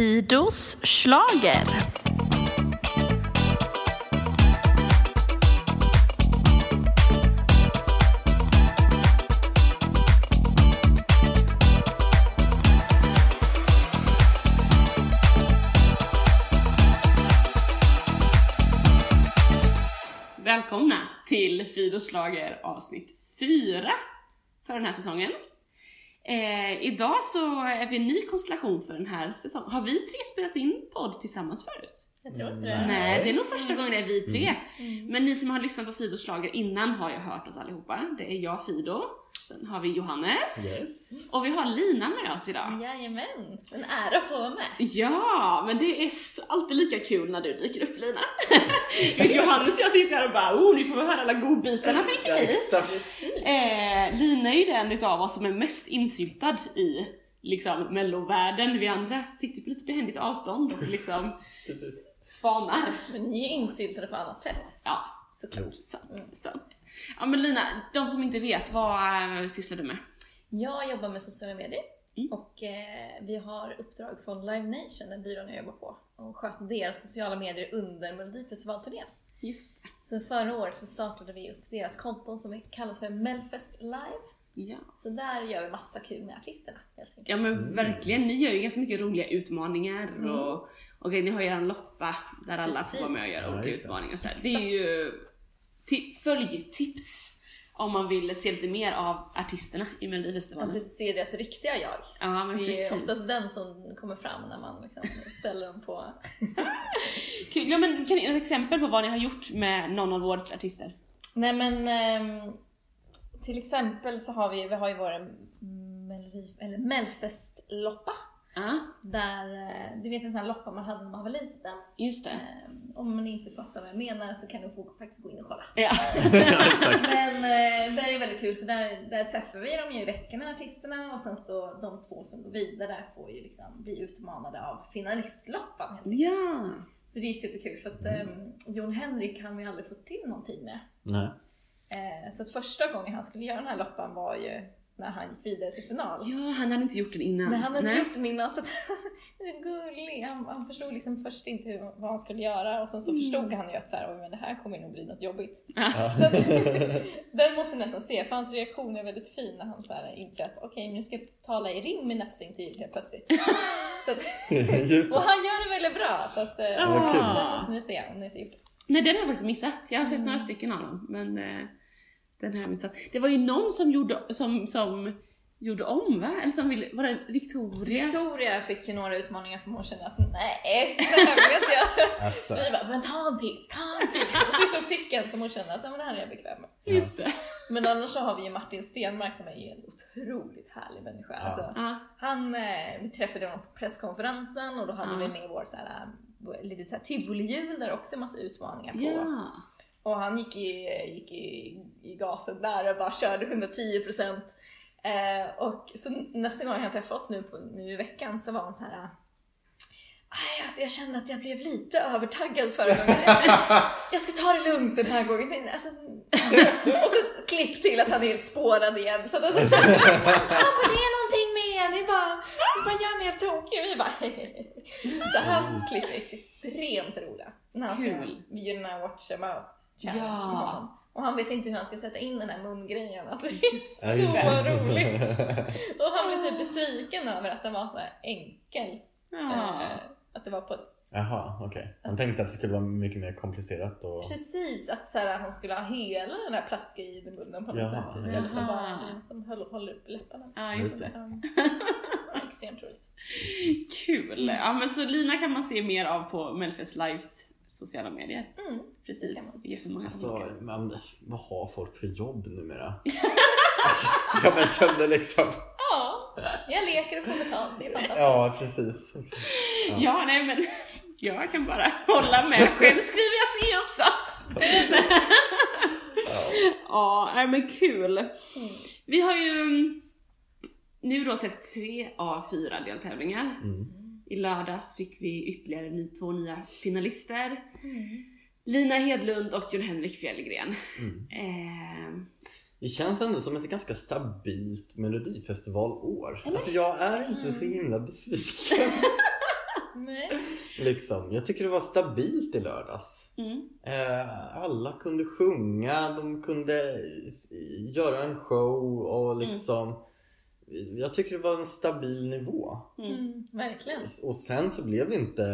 Fidos slager. Välkomna till Fidos slager avsnitt 4 för den här säsongen. Eh, idag så är vi en ny konstellation för den här säsongen. Har vi tre spelat in podd tillsammans förut? Jag tror inte Nej. det. Nej, det är nog första gången det är vi tre. Mm. Men ni som har lyssnat på Fidos slager innan har ju hört oss allihopa. Det är jag, Fido. Sen har vi Johannes. Yes. Och vi har Lina med oss idag. Jajamän, en ära att få vara med. Ja, men det är alltid lika kul när du dyker upp Lina. Johannes och jag sitter här och bara oh, ni får väl höra alla godbitarna tänker. Exakt. Eh, Lina är ju den utav oss som är mest insyltad i liksom mellovärlden. Vi andra sitter på lite behändigt avstånd och liksom spanar. Men ni är insyltade på annat sätt. Ja, Såklart. sant, Mm. sant. Ja men Lina, de som inte vet, vad eh, sysslar du med? Jag jobbar med sociala medier Mm. och eh, vi har uppdrag från Live Nation, den byrån jag jobbar på, och sköter deras sociala medier under Melodifestivalturnén. Just det. Så förra året så startade vi upp deras konton som kallas för Melfest Live. Ja. Så där gör vi massa kul med artisterna helt enkelt. Ja men verkligen, ni gör ju ganska mycket roliga utmaningar Mm. och, och ni har ju er loppa där alla får vara med och Precis. göra Ja, olika det. utmaningar och så här. Det är ju följtips om man vill se lite mer av artisterna i Melodifestivalen. precis ser deras riktiga jag. Ja men Det är precis. oftast den som kommer fram när man liksom ställer dem på Kul. Ja men kan ni ge exempel på vad ni har gjort med någon av våra artister? Nej men ehm, till exempel så har vi, vi har ju vår melodi, Ja, Där, eh, du vet en sån här loppa man hade när man var liten. just det. Ehm, om man inte fattar vad jag menar så kan du få faktiskt gå in och kolla. Ja. Men eh, det är väldigt kul för där, där träffar vi dem ju i veckorna, artisterna, och sen så de två som går vidare får ju liksom bli utmanade av finalistloppan. ja. Så det är superkul för att ehm, Jon Henrik han vi aldrig fått till någonting med. Nej. Eh, så att första gången han skulle göra den här loppan var ju när han gick vidare till final. Ja, han hade inte gjort den innan. Men han hade Nej. gjort den innan så han är så gullig. Han, han förstod liksom först inte hur, vad han skulle göra och sen så förstod han ju att så här, "Oj, men det här kommer nog bli något jobbigt. Ja. Så den måste jag nästan se för hans reaktion är väldigt fin när han så här inser att okej nu ska jag tala i rim i nästa intervju helt plötsligt. så att, och han gör det väldigt bra. Så att, eh, kul. Den måste ni se om ni inte gjort det. Nej den har jag faktiskt missat. Jag har sett Mm. några stycken av dem men eh, den jag missat. Det var ju någon som gjorde, som, som gjorde om va? Eller som ville, var det Victoria? Victoria fick ju några utmaningar som hon kände att nej, det här vill jag. Alltså. Vi bara, men ta en till, ta en till. Och så fick en som hon kände att "Ja, men det här är jag bekväm med. Just det. Men annars så har vi ju Martin Stenmark som är ju en otroligt härlig människa. Ja. Alltså, Ja. han, eh, vi träffade honom på presskonferensen och då hade Ja. vi med vår så här, eh, lite här tivolihjul där också en massa utmaningar på. Och han gick i, gick i, i gasen där och bara körde 110%. Eh, och så nästa gång han träffade oss nu, på, nu i veckan så var han så här. "Aj, Alltså jag kände att jag blev lite övertaggad förra gången. Jag ska, ska ta det lugnt den här gången. Alltså, och så klipp till att han är helt spårad igen. Så att, alltså, det är någonting med ni bara, ni bara gör mig helt tokig. Vi bara, så hans klipp är extremt roliga. När han ska- Kul. Här Watch them out challenge Ja. Och han vet inte hur han ska sätta in den här mungrejen. Alltså, det är Just så roligt. Och han blev typ besviken över att den var så här enkel. Ja. Eh, att det var på ett, Jaha, okej. Han tänkte att det skulle vara mycket mer komplicerat och... precis att så här, han skulle ha hela den här plaskgrejen i munnen på något Jaha. sätt istället för bara en som höll, håller upp läpparna. Ja, Just det. Um, extremt roligt. Kul! Ja men så Lina kan man se mer av på Melfest Lives sociala medier. Mm. Precis, jättemånga Alltså, olika. men, vad har folk för jobb numera? jag bara kände liksom... Ja, jag leker och får betalt. Det är fantastiskt. Ja, precis. Ja. Ja, nej men jag kan bara hålla med. Själv skriver jag C-uppsats. Ja, nej men kul. Mm. Vi har ju nu då sett tre av fyra deltävlingar. Mm. I lördags fick vi ytterligare ny, två nya finalister. Mm. Lina Hedlund och Jon-Henrik Fjällgren. Mm. Eh, Det känns ändå som ett ganska stabilt melodifestivalår. Eller? Alltså jag är inte så himla besviken. Nej. Liksom. Jag tycker det var stabilt i lördags. Mm. Eh, alla kunde sjunga, de kunde göra en show och liksom Jag tycker det var en stabil nivå. Mm. Mm, verkligen. Och sen så blev det inte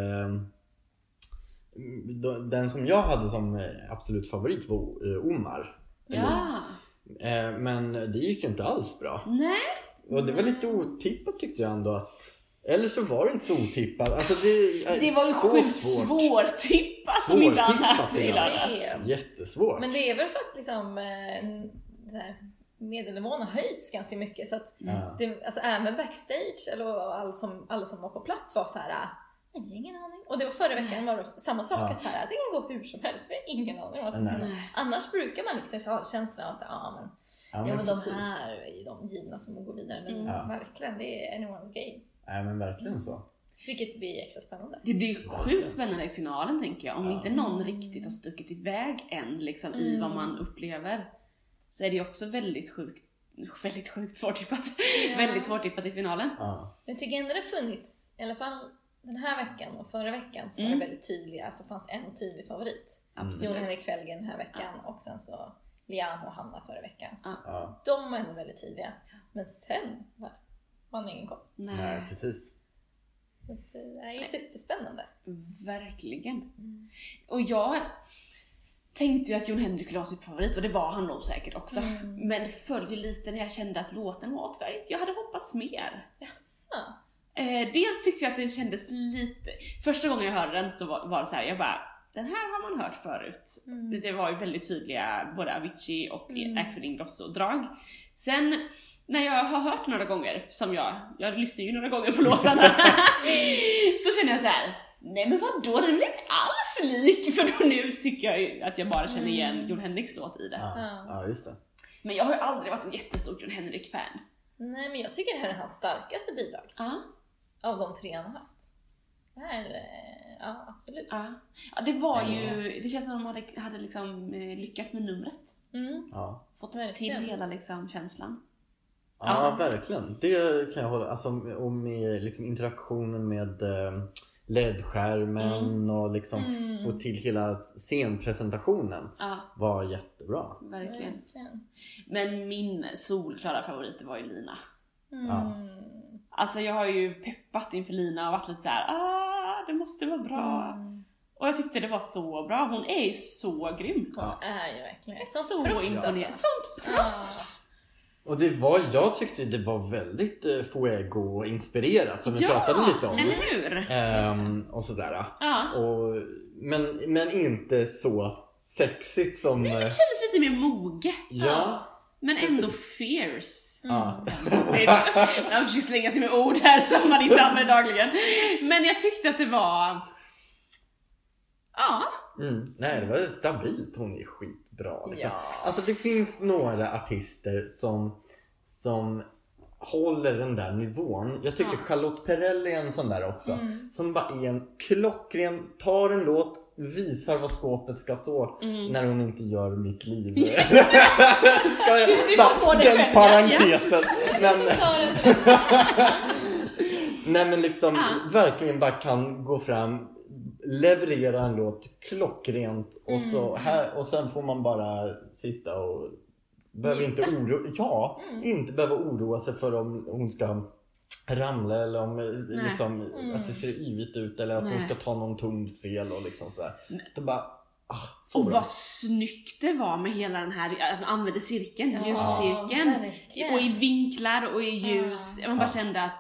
mm, Den som jag hade som eh, absolut favorit var eh, Omar. Ja. Eh, Men det gick inte alls bra. Nej. Och det var lite otippat tyckte jag ändå att Eller så var det inte så otippat. Alltså det, Det var ju sjukt svårtippat om inte annat Svårtippat. Jättesvårt. Men det är väl för att liksom, det här medelnivån har höjts ganska mycket. Så att Ja. det, alltså, även backstage, eller alla som, alla som var på plats var så här. "Nej, vi har ingen aning. Och det var förra veckan var det samma sak. Ja. Att så här, det kan gå hur som helst, vi har ingen aning vad som Nej. händer. Nej. Annars brukar man liksom ha känslan av att ja, men, Ja, ja, men de här är de givna som går vidare. Men Mm. Ja. verkligen, det är anyone's game. Nej men verkligen så. Vilket blir extra spännande. Det blir sjukt spännande i finalen tänker jag. Om Ja. inte någon riktigt har stuckit iväg än liksom, i Mm. vad man upplever. Så är det ju också väldigt sjukt, väldigt sjukt svårtippat. Ja. väldigt svårtippat i finalen. Ja. Jag tycker ändå det funnits, i alla fall den här veckan och förra veckan så var Mm. det väldigt tydliga, alltså fanns en tydlig favorit. Absolut. Jon Henrik Fjällgren den här veckan och sen så Liam och Hanna förra veckan. Ja. De var ändå väldigt tydliga. Men sen va, har man ingen koll. Nej Nej, precis. Så eh, Det är ju superspännande. verkligen. Och jag tänkte ju att Jon Henrik skulle ha sin favorit och det var han nog säkert också. Mm. Men ju lite när jag kände att låten var tyvärr Jag hade hoppats mer. Jaså? Eh, dels tyckte jag att det kändes lite... Första gången jag hörde den så var, var det så här, jag bara den här har man hört förut. Mm. Det, det var ju väldigt tydliga både Avicii och Mm. Axel Ingrosso-drag. Sen när jag har hört några gånger, som jag, jag lyssnar ju några gånger på låtarna, så känner jag så här. Nej men vadå, den är inte alls lik! För då nu tycker jag ju att jag bara känner igen Mm. Jon Henriks låt i det. Ja, Ja. just det. Men jag har ju aldrig varit en jättestort Jon Henrik-fan. Nej men jag tycker det här är hans starkaste bidrag. Ja. Av de tre han har haft. Det här, eh, ja absolut. Ja. ja, det var Ja. ju, det känns som att de hade, hade liksom eh, lyckats med numret. Mm. Ja. Fått till hela liksom känslan. Ja, Ja. verkligen. Det kan jag hålla Alltså och med liksom interaktionen med LED-skärmen och liksom Mm. få till hela scenpresentationen Ja, var jättebra. verkligen. Verkligen. Men min solklara favorit var ju Lina. Mm. Ja. Alltså jag har ju peppat inför Lina och varit lite så här, ah, det måste vara bra. Mm. Och jag tyckte det var så bra. Hon är ju så grym. Hon Ja. är ju verkligen ett Så sånt proffs alltså. Sånt proffs! Och det var, jag tyckte det var väldigt eh, Fuego-inspirerat som vi Ja, pratade lite om. eller hur? Ehm, och sådär. Ja. Och, men, men inte så sexigt som... Det eh, kändes lite mer moget. ja. Men ändå fierce. ja. Jag försöker slänga sig med ord här som man inte använder dagligen. Men jag tyckte att det var... Ja, Mm. Nej, det var stabilt. Hon är skitbra. Liksom. Ja. Alltså det finns några artister som, som håller den där nivån. Jag tycker Ja. Charlotte Perrelli är en sån där också. Mm. Som bara är en klockren, tar en låt, visar vad skåpet ska stå Mm. när hon inte gör mitt liv. Ska på det den själv, ja. parentesen. Men, sa den. nej men liksom Ja. verkligen bara kan gå fram, leverera en låt klockrent och, så Mm. här, och sen får man bara sitta och behöver inte oroa, ja, Mm. inte behöva oroa sig för om hon ska ramla eller om eh, liksom, Mm. att det ser yvigt ut eller att hon Nej. ska ta någon ton fel och liksom sådär. Det bara, ah, så och bra. vad snyggt det var med hela den här, att man använde cirkeln, Ja, ljuscirkeln. verkligen. Och i vinklar och i ljus. Ja. Man bara Ja. kände att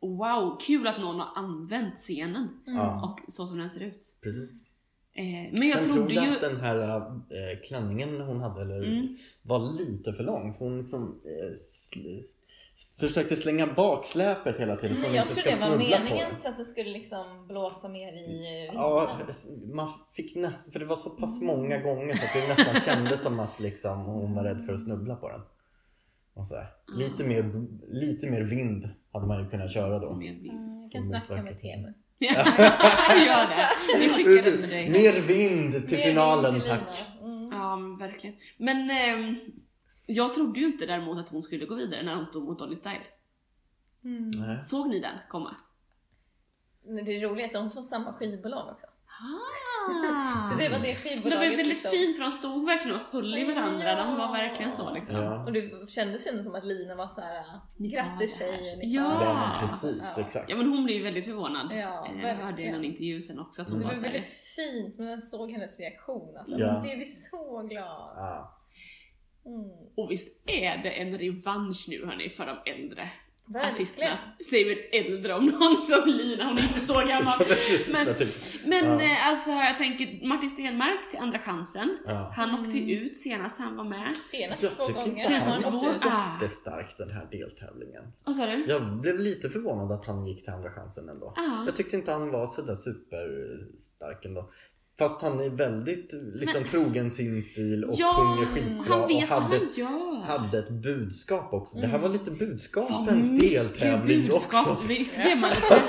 wow, kul att någon har använt scenen. Mm. Och så som den ser ut. Precis. Eh, men jag Sen trodde tror jag ju... att den här äh, klänningen hon hade eller, Mm. var lite för lång. För hon liksom, eh, sl- försökte slänga baksläpet hela tiden så Men hon jag tror ska det var på meningen den. så att det skulle liksom blåsa mer i eh, Ja, man fick nästan, för det var så Mm. pass många gånger så att det nästan kändes som att liksom hon var rädd för att snubbla på den. Och så här. Lite, mer, lite mer vind hade man ju kunnat köra då. Vind. Mm, jag kan snacka med. Temu. Ja, gör det. Vi skickar det Precis. med dig. Mer vind till Mer finalen vind till tack. Mm. Ja, men verkligen. Men ehm, jag trodde ju inte däremot att hon skulle gå vidare när hon stod mot Dolly Style. Mm. Såg ni den komma? Men det roliga är att de får samma skivbolag också. Ah. Så det var det Det skivbolaget var ju väldigt liksom. fint för de stod verkligen och höll i varandra. De var verkligen så liksom. Ja. Och det kändes ändå som att Lina var så här. Ni tar grattis det här." tjejer. ni Ja. det Ja, här." men precis, Ja. exakt. Ja men hon blev ju väldigt förvånad. Ja, Eh, Jag hörde i någon intervju sen också att hon Det var var såhär, väldigt fint, men jag såg hennes reaktion. Alltså. Ja. Hon blev ju så glad. Ja. Mm. och visst är det en revansch nu hörni för de äldre Verkligen. artisterna. Säger väl äldre om någon som Lina, hon är inte så gammal. Men-. Men Ja. eh, alltså jag tänker Martin Stenmark till Andra chansen. Ja. Han åkte Mm. ut senast han var med. Senast Jag två gånger. Senast han två-. Ah. Jättestark den här deltävlingen. Vad sa du? Jag blev lite förvånad att han gick till andra chansen ändå. Ja. Jag tyckte inte han var sådär superstark ändå. Fast han är väldigt liksom, trogen sin stil och Ja, sjunger skitbra han vet och vad hade, han gör. hade ett budskap också. Det här Mm. var lite Vad budskapens deltävling budskap. också. Visst blev man lite...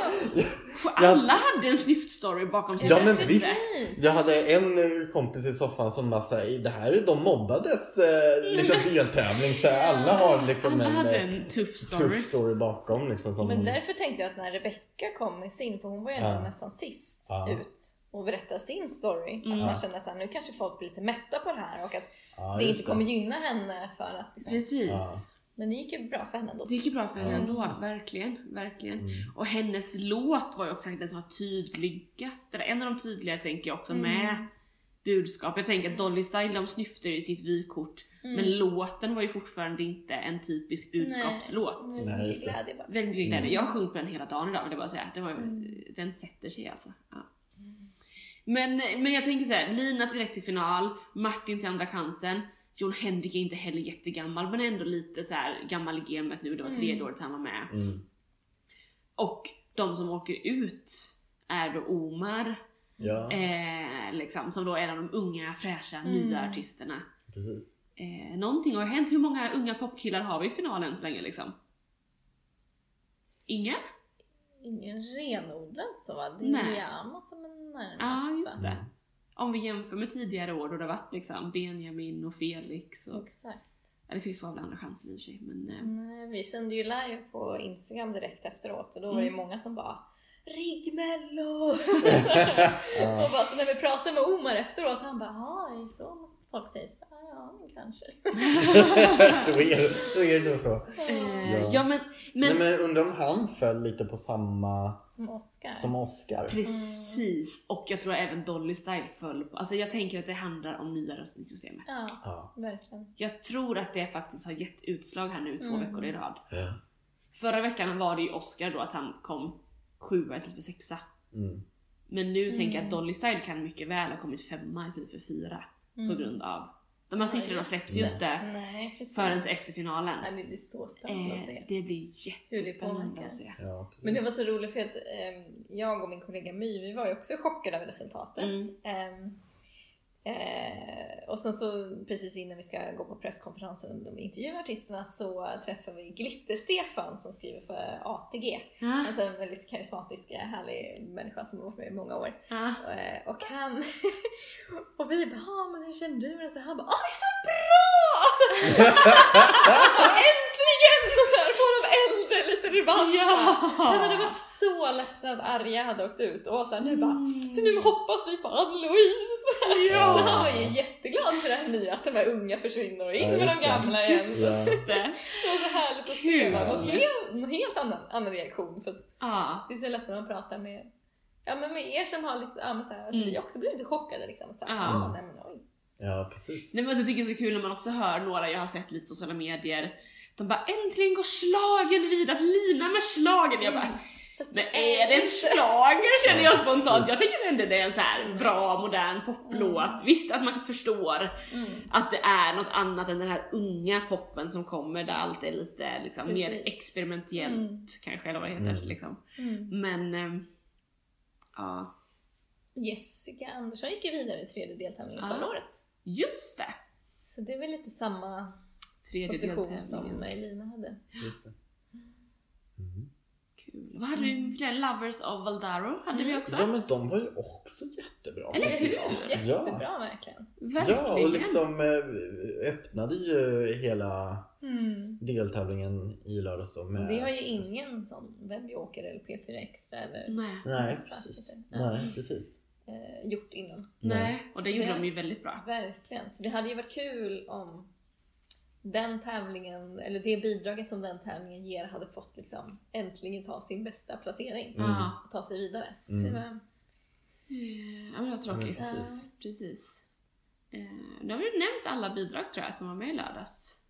Alla hade en snyftstory bakom sig. Ja, men. Precis. Jag hade en eh, kompis i soffan som bara sa det här är de mobbades eh, liksom, deltävling för alla har liksom Alla en hade eh, en tuff story. tuff story bakom. Liksom, som Men hon- därför tänkte jag att när Rebecca kom med sin, för hon var ju Ja. nästan sist Ja. ut och berättade sin story. Mm. Att man kände såhär, nu kanske folk blir lite mätta på det här och att ja, det inte kommer gynna henne för att liksom. Precis. Ja. Men det gick ju bra för henne ändå. Det gick ju bra för henne Ja, ändå, precis. verkligen, verkligen. Mm. Och hennes låt var ju också den som var tydligast, eller en av de tydligare tänker jag också Mm. med budskap. Jag tänker att Dolly Style de snyftar ju sitt vykort, Mm. men låten var ju fortfarande inte en typisk budskapslåt. Nej, Nej, just det. Väldigt mycket glädje. Mm. Jag har sjungit på den hela dagen idag vill jag bara säga. Det var, Mm. Den sätter sig alltså. Ja. Men, men jag tänker så här, Lina direkt till final, Martin till andra chansen. Jon Henrik är inte heller jättegammal men ändå lite så här gammal i gamet nu, det var Mm. tredje året han var med. Mm. Och de som åker ut är då Omar, Ja, eh, liksom, som då är en av de unga fräscha Mm. nya artisterna. precis. Eh, någonting har hänt, hur många unga popkillar har vi i finalen så länge liksom? Inga? Ingen renodlad så va? Det är Nej. Liama som är närmast Ja just det. Om vi jämför med tidigare år då det varit liksom Benjamin och Felix och... Exakt. Ja, det finns väl andra chanser i och för sig men... Eh, Nej, vi sände ju live på Instagram direkt efteråt och då var det ju Mm. många som bara Riggmello! Och bara, så när vi pratade med Omar efteråt, han bara ja, är det så måste folk säger? Så, kanske. då, är det, då är det nog så. eh, Ja. ja men... men, Nej, men undrar om han föll lite på samma Som Oscar. som Oscar. Precis, och jag tror även Dolly Style föll på... Alltså jag tänker att det handlar om nya röstningssystemet. Ja, Ja. verkligen. Jag tror att det faktiskt har gett utslag här nu två Mm. veckor i rad. Ja. Förra veckan var det ju Oscar då att han kom sjua istället för sexa. Mm. Men nu tänker jag Mm. att Dolly Style kan mycket väl ha kommit femma istället för fyra. Mm. På grund av... De här Ja, siffrorna just släpps ju det. inte Nej, precis. förrän efter finalen. Ja, det blir så spännande att Eh, se. det blir det jättespännande att se. Ja. Men det var så roligt för att eh, jag och min kollega My, vi var ju också chockade över resultatet. Mm. Ehm, eh, och sen så precis innan vi ska gå på presskonferensen och intervjua artisterna så träffar vi Glitter-Stefan som skriver för ATG. Ja, Alltså en väldigt karismatisk, eh, härlig människa som har varit med i många år. ja. Eh, Och han... och vi bara, ja men hur känner du? Och så han bara, åh det är så bra! Alltså, äntligen! Och så här, får de äldre lite revansch. Ja. Han hade varit så ledsen att Arja hade åkt ut och var så här, nu bara, Mm. så nu hoppas vi på Ann-Louise. Ja. Så han var ju jätteglad för det här nya, att de här unga försvinner och in Ja, med de det. gamla igen. Just det! Det var så härligt att Kul. se något helt, helt annan, annan reaktion. För att Ja. det är så lätt när man pratar med, ja, men med er som har lite, ja, men så här, att Mm. vi också blir lite chockade liksom. Så Ja. ah, nej, men, oj. Ja, precis. Nej, men jag tycker det är så kul när man också hör några, jag har sett lite sociala medier, de bara äntligen går slagen vidare, att Lina med slagen. Jag bara, Fast men är det en slager känner jag spontant. Jag tycker ändå det är en så här Mm. bra modern poplåt. Visst att man förstår Mm. att det är något annat än den här unga poppen som kommer där allt är lite liksom, mer experimentellt Mm. kanske eller vad det heter. Mm. Liksom. Mm. Men ehm, ja, Jessica Andersson gick ju vidare i tredje deltävlingen Ja. förra året. just det. Så det är väl lite samma Tredje position som Elina hade. Just det. Mm. Kul. Vad hade vi fler? Lovers of Valdaro hade vi också. Ja men de var ju också jättebra. Eller tycker hur? jag. Jättebra verkligen. Verkligen. Ja, och liksom eh, öppnade ju hela Mm. deltävlingen i lördags med... Vi har ju ingen sån webbjoker eller P4 Extra eller Nej. Nej, precis. det. Nej, precis. eh, gjort innan. Nej. Och det Så gjorde det- de ju väldigt bra. Verkligen. Så det hade ju varit kul om den tävlingen, eller det bidraget som den tävlingen ger hade fått liksom äntligen ta sin bästa placering Mm. Ja. och ta sig vidare. Mm. det var, Eh, Ja men det var tråkigt. Mm, precis. precis. Eh, Nu har vi nämnt alla bidrag tror jag som var med i lördags.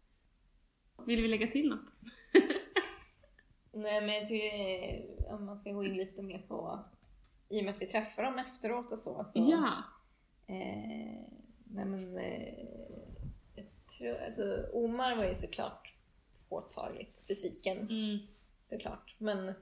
Vill vi lägga till något? nej men jag tycker eh, om man ska gå in lite mer på, i och med att vi träffar dem efteråt och så. så Ja. Eh, nej men, eh, alltså, Omar var ju såklart påtagligt besviken Mm. såklart. Men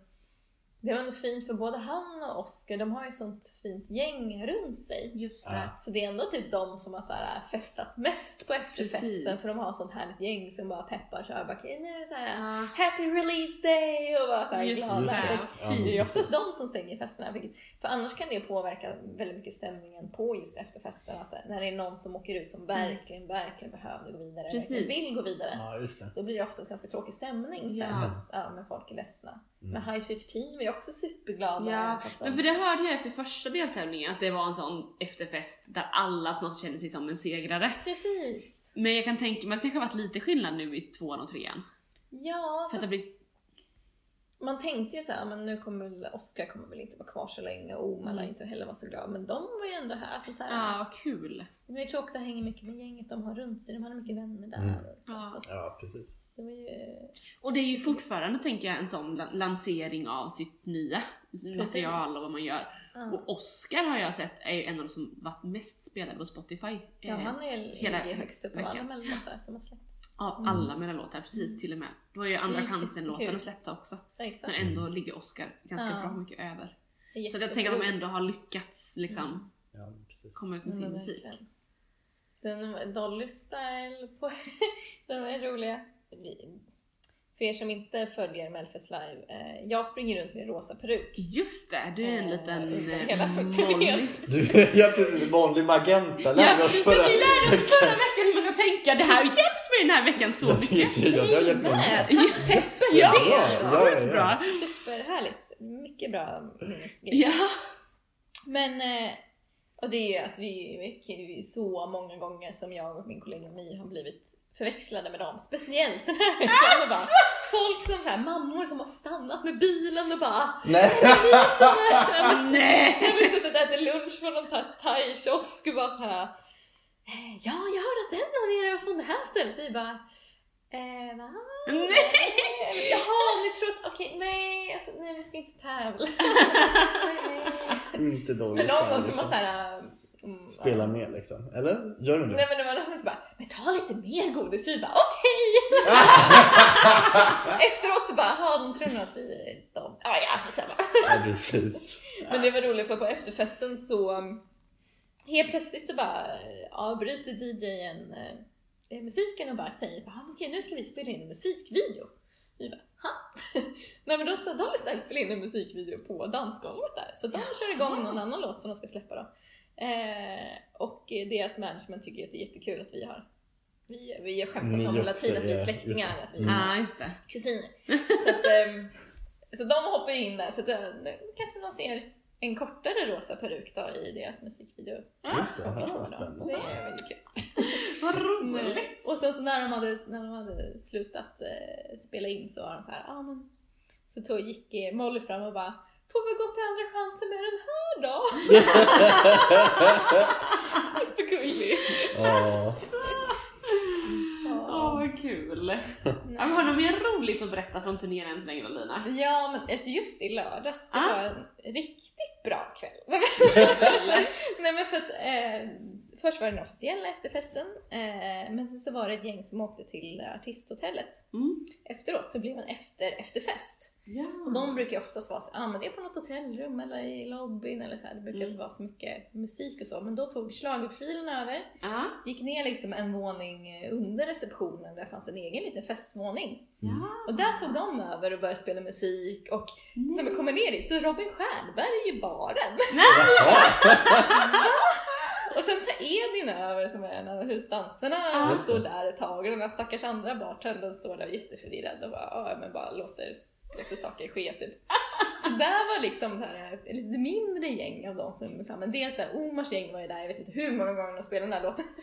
det var nog fint för både han och Oscar, de har ju sånt fint gäng runt sig. Just det. Så det är ändå typ de som har så här festat mest på efterfesten Precis. för de har sånt härligt gäng som bara peppar så här, bara, "Okej, nu så här, Ja. Happy release day! Och bara så här Just glada. Just det. Fint. Det är ju oftast precis. de som stänger festerna. Vilket, för annars kan det påverka väldigt mycket stämningen på just efterfesten. Att när det är någon som åker ut som verkligen, verkligen behöver gå vidare, Precis. vill gå vidare. Ja, just det. Då blir det oftast ganska tråkig stämning så Ja. här, för att ja, men folk är ledsna. Mm. Men High 15 var ju också superglada. Ja, fast men för det hörde jag efter första deltävlingen att det var en sån efterfest där alla på något sätt kände sig som en segrare. Precis. Men jag kan tänka mig att det kanske har varit lite skillnad nu i tvåan och trean. Ja, För att det fast har blivit... man tänkte ju så här, men nu kommer väl Oscar kommer väl inte vara kvar så länge och Oma Mm. inte heller vara så glad. Men de var ju ändå här. Alltså så här Ja, vad kul. Men jag tror också att det hänger mycket med gänget de har runt sig. De hade mycket vänner där. Mm. Så, Ja. så Ja, precis. det var ju... Och det är ju fortfarande, tänker jag, en sån la- lansering av sitt nya material och vad man gör. Ja, Och Oscar har jag sett är ju en av de som varit mest spelade på Spotify. ja eh, han är hela ligger högst upp av alla mellolåtar som har släppts. Av Mm. alla mina låtar, precis till och med. Det var ju andra är chansen-låtarna släppta också. Ja, exakt. Men ändå ligger Oscar ganska Ja. bra mycket över. Är Så jag tänker att de ändå har lyckats liksom Ja, precis. komma ut med Ja, sin musik. Sen Dolly Style på... de är roliga. För er som inte följer Melfest Live, eh, jag springer runt med rosa peruk. Just det, du är en Eh, liten eh, hela Molly. Du, ja precis, vanlig magenta Ja, lärde oss så förra vi lärde oss förra veckan hur man ska tänka. Det här har hjälpt mig den här veckan så Jag mycket. tycker jag, det har hjälpt mig Ja, ja, ja, ja. Bra. Superhärligt. Mycket bra minnesgrejer. Ja. Men, eh, och det är ju alltså, är det är ju så många gånger som jag och min kollega My har blivit förväxlade med dem. Speciellt den här veckan. Och bara, folk som så här, mammor som har stannat med bilen och bara Nej! Nej! Jag har suttit och ätit lunch på någon thai-kiosk och bara såhär eh, Ja, jag hörde att den av er är från det här stället. Vi bara eh, va? Nej! Jaha, ni tror att, okej, nej, alltså, nej vi ska inte tävla. Inte dåligt. Men någon gång så liksom. man såhär mm, Spela med liksom. Eller? Gör du det? Nej men var någon som bara, men ta lite mer godis. Vi bara, okej! Efteråt så bara, jaha de tror nog att vi är de. Ja, ja, skitsamma. Ja, precis. Men det var roligt för på efterfesten så um, helt plötsligt så bara eh, avbryter DJn eh, musiken och bara säger "Ah, okej nu ska vi spela in en musikvideo. Vi bara, ha? Nej men då ska Dolly Style spela in en musikvideo på dansgolvet där. Så de kör igång någon annan låt som de ska släppa då. Eh, och deras management tycker att det är jättekul att vi har vi, vi har skämtat Ni om hela tiden att vi är är- släktingar, just att vi Mm. Ja, just det. kusiner. Så, att, ehm, så de hoppar in där, så att, eh, nu kanske man ser en kortare rosa peruk då i deras musikvideo. Just det. Ja, Ja, det spännande. är väldigt kul. Vad Mm. roligt! Och sen så när de hade, när de hade slutat eh, spela in så var de så här, ah, men så tog, gick eh, Molly fram och bara Får vi gå till andra chansen med den här då? Supergullig! Åh, vad kul! Ja, men har du mer roligt att berätta från turnén än så länge då, Lina? Ja, men alltså just i lördags, det Ah. var en riktigt bra kväll. Nej men för att eh, först var det den officiella efterfesten, eh, men sen så var det ett gäng som åkte till artisthotellet. Mm. Efteråt så blev det en efter, efterfest. Ja. Och de brukar ju oftast vara så ah, men det är på något hotellrum eller i lobbyn eller så här. Det brukar Mm. inte vara så mycket musik och så. Men då tog schlagerprofilen över, Ja. gick ner liksom en våning eh, under receptionen där fanns en egen liten festvåning. Ja. Och där tog de över och började spela musik och när man kommer ner dit så är Robin Stjernberg i baren. Och Edin över som är en av husdanserna Ja. och står där ett tag och den här stackars andra bartendern står där jätteförvirrad och bara, men bara låter, låter saker ske typ. Så där var liksom det här, ett lite mindre gäng av de som, liksom, men dels såhär, Omars gäng var ju där, jag vet inte hur många gånger de spelade den här låten.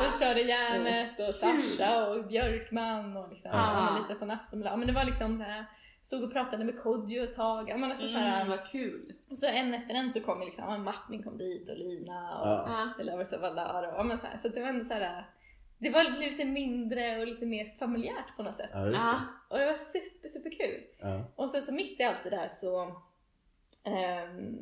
De körde Järnet och Sasha och Björkman och liksom, Ah. lite från Aftonbladet. Men det var liksom det här, stod och pratade med Kodjo ett tag. Ja, Men alltså, så här, Mm, vad kul. och så en efter en så kom liksom, ja, Martin kom dit och Lina och Ja. Lovers of Valar och men så, här, så det var ändå så här. Det var lite mindre och lite mer familjärt på något sätt. Ja, det. Och det var super, super kul. Ja. Och sen så mitt i allt det där så ehm,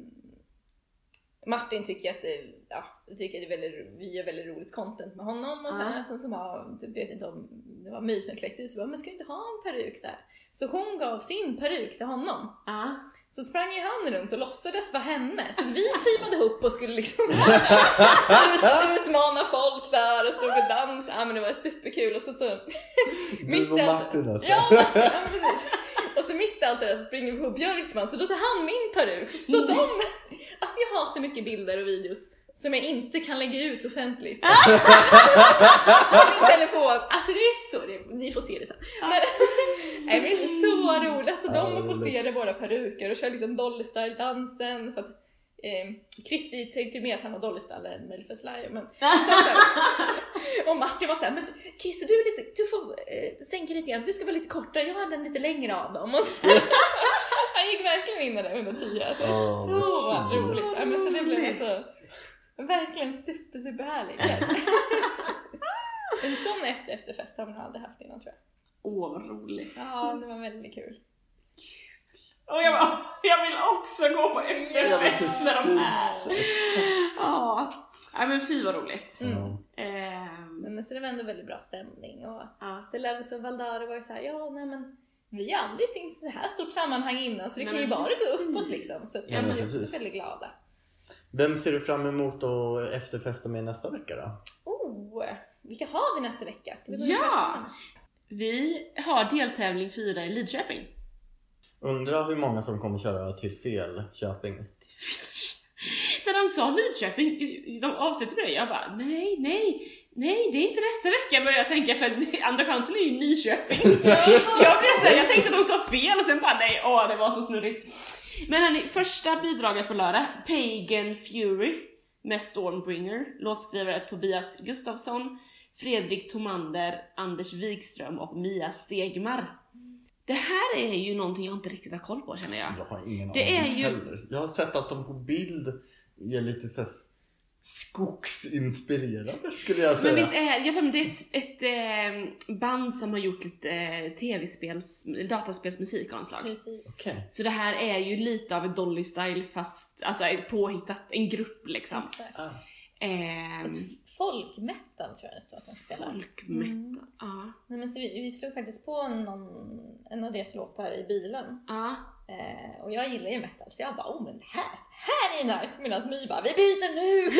Martin tycker att det, ja, tycker att det är väldigt, vi gör väldigt roligt content med honom och så Ja. sen så var, typ, vet inte om det var My som kläckte ut så bara, men ska du inte ha en peruk där? Så hon gav sin peruk till honom. Ja. Så sprang ju han runt och låtsades vara henne. Så vi teamade ihop och skulle liksom utmana folk där och stod och dansade. Ja men det var superkul och så så... Du och Martin alltså. Ja, ja men precis. Och så mitt i allt det där så springer vi på Björkman så då tar han min peruk. Så står de... Alltså jag har så mycket bilder och videos som jag inte kan lägga ut offentligt. På min telefon. Alltså det är så, det, ni får se det sen. Men, nej, men det är så roligt. Alltså de poserar våra peruker och kör liksom Dolly Style dansen. För att, eh, Kristi tänkte mer att han var Dolly Style än Melfes Lion. Men, så att- och Martin var såhär, men Christer du, är lite, du får eh, sänka lite grann, du ska vara lite kortare, jag har den lite längre av dem. Och så, han gick verkligen in i det under tio. Alltså, det är Åh, så roligt. Ja, men så det blev Roligt. Verkligen super, super härligt. En sån efter efterfest har man aldrig haft innan tror jag. Åh, vad roligt. Ja, det var väldigt kul. Och jag, bara, jag vill också gå på efterfest med de här. Ja. Nej men fy vad roligt. Mm. Ehm, Men så det var ändå väldigt bra stämning och ja. The Lovers of Valdare var ju såhär, ja nej men vi har aldrig synts i så här stort sammanhang innan så det Nej, kan ju bara precis. gå uppåt liksom. Så att Ja, vi men är också väldigt glada. Vem ser du fram emot att efterfesta med nästa vecka då? Oh, vilka har vi nästa vecka? Ska vi Ja! Vi har deltävling 4 i Lidköping. Undrar hur många som kommer köra till fel Köping. När de sa Lidköping, de avslutade det, jag bara nej, nej, nej det är inte nästa vecka började jag tänka för andra chansen är ju Nyköping. jag blev såhär, jag tänkte att de sa fel och sen bara nej, åh det var så snurrigt. Men hörni, första bidraget på lördag, Pagan Fury med Stormbringer, låtskrivare Tobias Gustafsson, Fredrik Tomander, Anders Wikström och Mia Stegmar. Det här är ju någonting jag inte riktigt har koll på känner jag. Jag har ingen Det är aning ju- heller. Jag har sett att de på bild är lite så här skogsinspirerade skulle jag säga. Men visst är jag för mig det är ett, ett eh, band som har gjort lite eh, tv-spels, dataspelsmusik av något slag. Precis. Okej. Så det här är ju lite av ett Dolly Style fast alltså påhittat, en grupp liksom. Exakt. Ah. Ehm, Folkmetal tror jag det står att de spelar. Folkmetal, Mm. ja. Nej, men så vi, vi slog faktiskt på någon, en av deras låtar i bilen. ja. Eh, och jag gillar ju metal så jag bara oh men det här, här är nice medan My bara vi byter nu!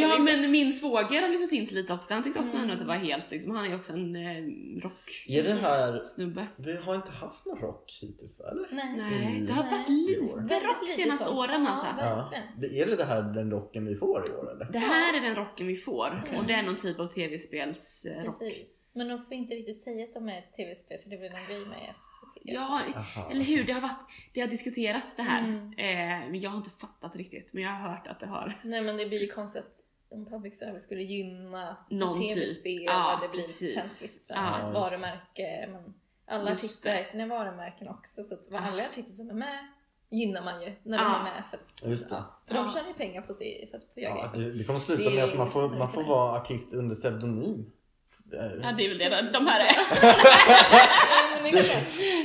Ja men min svåger har lyssnat in sig lite också, han tyckte också Mm. att det var helt liksom, han är också en eh, rock Är det här... snubbe. Vi har inte haft någon rock hittills va? Eller? Nej. Nej, Mm. det har varit lite rock senaste åren alltså. Ja. Det- Är det, det här den rocken vi får i år eller? Det här är den rocken vi får Mm. och det är någon typ av tv-spels rock. Precis. Men de får inte riktigt säga att de är ett tv-spel för det blir någon grej med SVT. Ja, Aha. eller hur? Det har, varit, det har diskuterats det här. Mm. Eh, men jag har inte fattat riktigt. Men jag har hört att det har. Nej men det blir ju konstigt att om public service skulle gynna typ. tv-spel Ja, det blir precis. känsligt så Ja, ett varumärke. Men alla Just artister det. är sina varumärken också så att Ah. alla artister som är med gynnar man ju när de Ja. är med. För, att- Just det. för de Ja. tjänar ju pengar på sig för att få göra Ja, grejer. det, det kommer sluta med att man får, man får vara artist under pseudonym. Ja, det är väl det de här är. Men.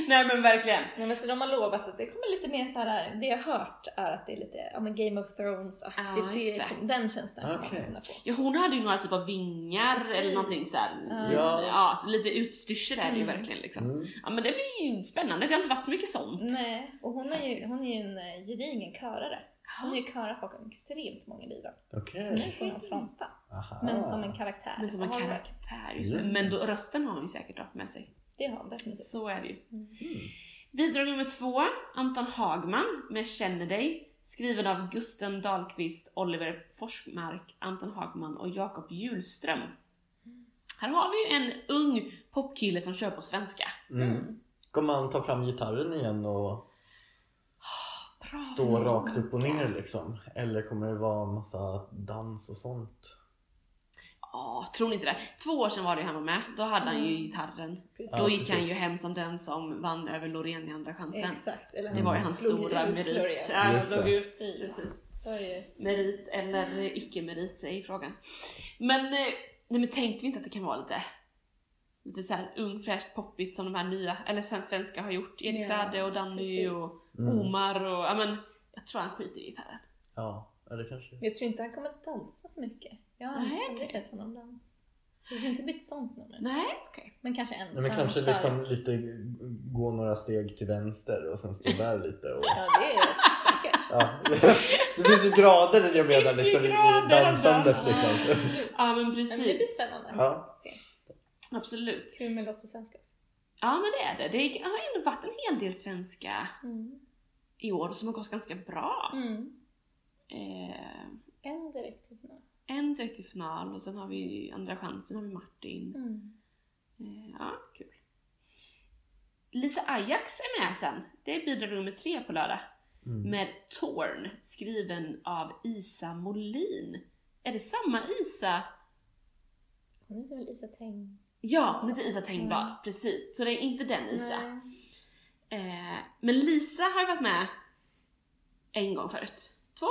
Nej men verkligen. Nej, men så de har lovat att det kommer lite mer så här. det jag har hört är att det är lite ja, men Game of Thrones-aktigt. Ja, just det. det. Den känslan kommer Okej. man få. Ja, hon hade ju några typ av vingar Precis. eller någonting såhär. Ja. Ja. Ja. så lite utstyrsel är det ju Mm. verkligen liksom. Mm. Ja men det blir ju spännande, det har inte varit så mycket sånt. Nej, och hon är ju, Faktiskt. hon är ju en eh, gedigen körare. Hon har ju körat bakom extremt många bidrag. Så Okej. nu får hon fronta. Aha. Men som en karaktär. men som en karaktär just det. Just det. Men då, rösten har hon ju säkert dragit med sig. Det har hon definitivt. Så är det ju. Mm. Bidrag nummer två, Anton Hagman med Känner dig. Skriven av Gusten Dahlqvist, Oliver Forsmark, Anton Hagman och Jakob Hjulström. Här har vi ju en ung popkille som kör på svenska. Mm. Kommer han ta fram gitarren igen och Bra stå rakt upp och ner liksom? Eller kommer det vara massa dans och sånt? Ja, tror ni inte det? Två år sedan var det ju han var med. Då hade han ju Mm. gitarren. Precis. Då Ja, gick han precis. ju hem som den som vann över Loreen i Andra chansen. Exakt. Eller Det var ju han hans stora ut merit. Loreen. Ja, han slog ut. Precis. Merit eller icke-merit är frågan. Men, eh, nej, men tänker vi inte att det kan vara lite lite så här ung, fräscht, poppigt som de här nya, eller sven- svenska har gjort. Erik Ja, Saade och Danny och precis. Mm. Omar och, ja men jag tror han skiter i gitarren. Ja, ja det kanske är Jag tror inte han kommer att dansa så mycket. Jag har Nej, aldrig sett honom dansa. Det tror inte ett sånt nummer. Nej, okej. Men kanske ensam. Nej, men kanske stark. liksom lite gå några steg till vänster och sen stå där lite och... Ja, det är det säkert. Ja. Det finns ju grader jag menar liksom, i- dansandet liksom. Absolut. Ja men Men det blir precis. spännande. Ja. Absolut. Kul med låt på svenska också. Ja men det är det. Det har ändå varit en hel del svenska Mm. i år som har gått ganska bra. Mm. Eh, En direkt till. En direkt till final och sen har vi andra chansen har vi Martin. Mm. Eh, ja, kul. Lisa Ajax är med sen. Det är bidrag nummer tre på lördag. Mm. Med Torn, skriven av Isa Molin. Är det samma Isa? Hon heter väl Isa Teng? Ja, hon heter Isa Tengblad. Mm. Precis. Så det är inte den Isa. Eh, men Lisa har varit med en gång förut. Två?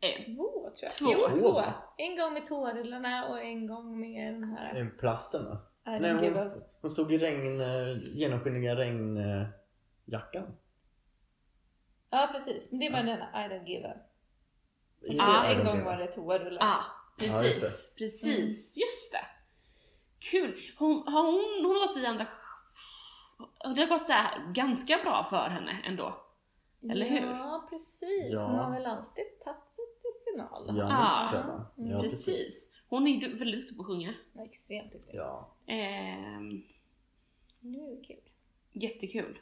En. Två tror jag. Två. Jo, Två, två. En gång med tårullarna och en gång med den här... En plasten va? Nej, hon, hon stod i regn, eh, genomskinliga regnjackan. Ja precis, men det var den I don't give så Ah, en gång var det toarullar. Ah, Ja, precis. just precis. Just det. Kul. Hon har, hon, hon har gått via andra... Det har gått så här ganska bra för henne ändå. Eller hur? Ja precis, Ja. hon har väl alltid tagit sig final. Ja, Ah, jag. mm, Ja, precis. Hon är ju väldigt duktig på att sjunga. Ja, extremt duktig. Ja. Ehm, Nu är det kul. jättekul.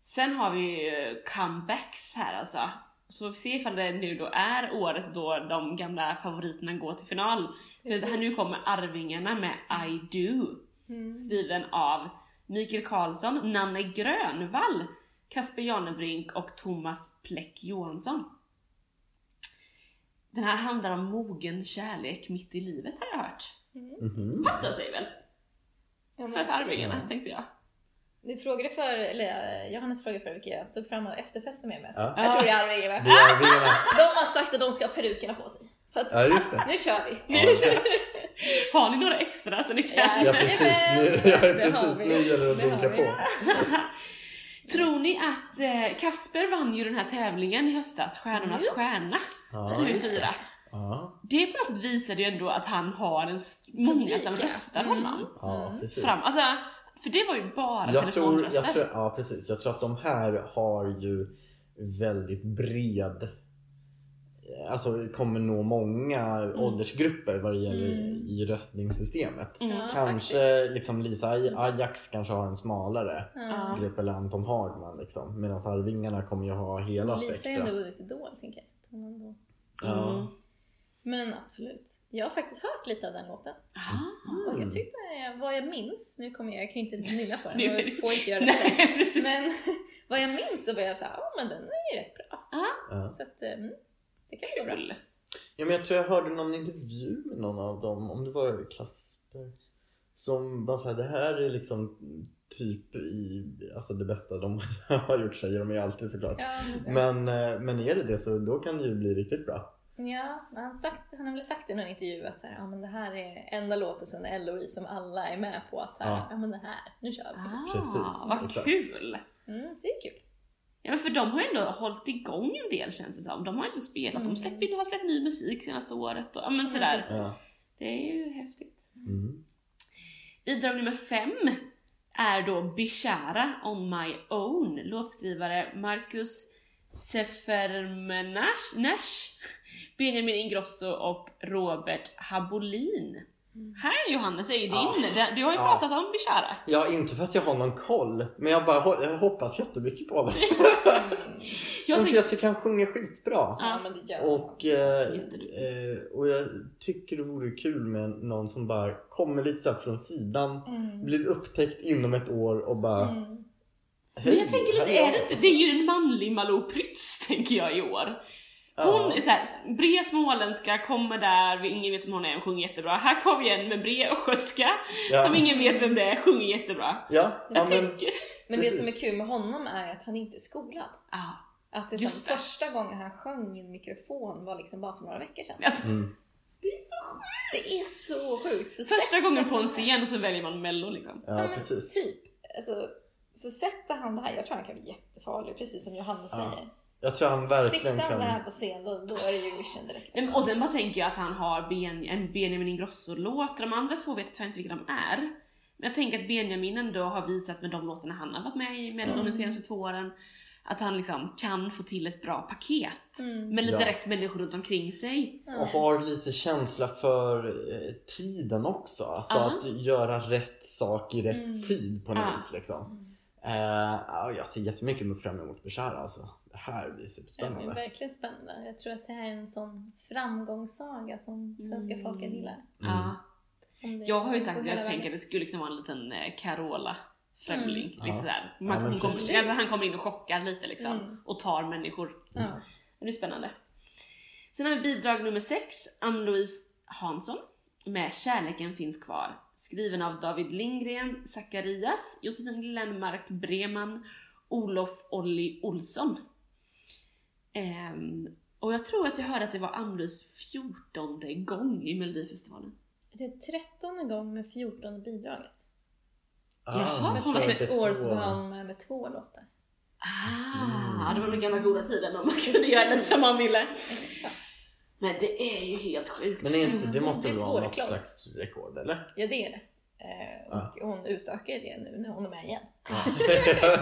Sen har vi ju comebacks här alltså. Så vi får se ifall det nu då är året då de gamla favoriterna går till final. För Precis. här nu kommer Arvingarna med I Do. Mm. Skriven av Mikael Karlsson, Nanne Grönvall, Kasper Janebrink och Thomas Pläck Johansson. Den här handlar om mogen kärlek mitt i livet har jag hört. Mm. Mhm. Passar sig väl Ja, men för Arvingarna Ja. tänkte jag. Vi frågade för, eller Johannes frågade för vilka jag såg fram emot efterfesten med mest. Ja. Jag tror det är Arvingarna. Det är Arvingarna. De har sagt att de ska ha perukerna på sig. Så att, Ja, just det. nu kör vi. Ja. Har ni några extra så ni kan? ja precis. Nu, ja, precis. nu gäller det att bunkra vi. på. Tror ni att eh, Kasper vann ju den här tävlingen i höstas, Stjärnornas Just stjärna, Ja, på just TV4. Ja, Det på något sätt visade ju ändå att han har en många som röstar Mm. honom ja precis. fram. Alltså, för det var ju bara Jag tror, telefonröster. jag tror, ja precis. Jag tror att de här har ju väldigt bred Alltså kommer nå många åldersgrupper vad det gäller Mm. i röstningssystemet. Mm. Ja, kanske faktiskt. liksom Lisa Aj- Ajax kanske har en smalare Ja. grupp eller Anton Hagman liksom. Medan Arvingarna kommer ju ha hela Lisa är spektrat. ändå vunnit Idol tänker jag. Ändå- Ja. Mm. Men absolut. Jag har faktiskt hört lite av den låten. Ah. Och Mm. jag tyckte, vad jag minns, nu kommer jag, jag kan ju inte nynna på den, jag får inte göra det Nej. Men vad jag minns så var jag såhär, ja men den är ju rätt bra. Ja. Så att, mm, det kan ju vara bra. Kul. Ja, men jag tror jag hörde någon intervju med någon av dem, om det var Kasper, som bara sa det här är liksom typ i, alltså det bästa de har gjort säger de ju alltid såklart. Ja, men, Men, eh, men är det det så då kan det ju bli riktigt bra. Ja, han, har sagt, han har väl sagt i någon intervju att så här, ja, men det här är enda låten sen Eloise som alla är med på. Att här, Ja. ja. men det här, nu kör vi. Ah, Precis, vad exakt. kul! Mm, så det är kul. Ja men för de har ju ändå hållit igång en del känns det som. De har inte spelat, Mm. de släpper, har släppt ny musik senaste året och ja, men sådär. Ja. Det är ju häftigt. Mm. Bidrag nummer fem är då Bishara on my own. Låtskrivare Marcus Sefermenash, Nash, Benjamin Ingrosso och Robert Habolin. Här Johannes är ju din. Ja. Du har ju Ja. pratat om Bishara. Ja, inte för att jag har någon koll, men jag bara jag hoppas jättemycket på det. Mm. Jag tänkte, jag tycker han sjunger skitbra. Ja, men det gör. Och, eh, eh, och jag tycker det vore kul med någon som bara kommer lite så här från sidan, Mm. blir upptäckt inom ett år och bara Mm. Hej, men jag tänker lite, är det, inte- det är ju en manlig Malou Prytz tänker jag i år. Hon är såhär, bred småländska, kommer där, ingen vet vem hon är, hon sjunger jättebra. Här kommer vi en med bred östgötska, ja. som ingen vet vem det är, sjunger jättebra. Ja, ja men. Men det Precis. som är kul med honom är att han inte är skolad. Ah, Att det är Just som det. första gången han sjöng i en mikrofon var liksom bara för några veckor sedan. alltså, mm. det är så sjukt. Det är så sjukt! Så Första gången på en scen och så väljer man mello liksom. ja, men precis. Typ. Alltså, så sätter han det här, jag tror han kan bli jättefarlig, precis som Johannes Ja, säger. Jag tror han verkligen Fixar han kan... det här på scen då, då är det Eurovision direkt. Men- Och sen bara tänker jag att han har ben, en Benjamin Ingrosso-låt, de andra två vet jag tyvärr inte vilka de är. Men jag tänker att Benjamin ändå har visat med de låtarna han har varit med i Mello Mm. de senaste två åren, att han liksom kan få till ett bra paket. Mm. Med lite Ja. rätt människor runt omkring sig. Ja. Och har lite känsla för eh, tiden också. För Ja. att göra rätt sak i rätt Mm. tid på något vis. Liksom. Ja, jag ser jättemycket fram emot Bishara alltså. Det här blir Ja, det är superspännande. verkligen spännande. Jag tror att det här är en sån framgångssaga som svenska Mm. folket gillar. Mm. Ja. Jag har ju sagt att jag tänker att det skulle kunna vara en liten eh, Carola Främling. Mm. Lite Ja. Ja, Man, kommer, precis. alltså, han kommer in och chockar lite liksom. Mm. Och tar människor. Ja. Det blir spännande. Sen har vi bidrag nummer 6, Ann-Louise Hansson med Kärleken finns kvar. Skriven av David Lindgren, Zacharias, Josefin Lennmark Breman, Olof Olli Olsson. Ehm, och jag tror att jag hörde att det var Ann-Louise 14 gång i Melodifestivalen. Det är trettonde gång med 14 bidraget. Ah, Jaha, hon ett körde år två. så var han med med två låtar. Ah, Mm. det var den gamla goda tiden när man kunde göra lite som man ville. Men det är ju helt sjukt. Men är inte, det måste Det är väl vara något slags rekord eller? Ja det är det. Eh, Ja. och hon utökar ju det nu när hon är med igen. Ja,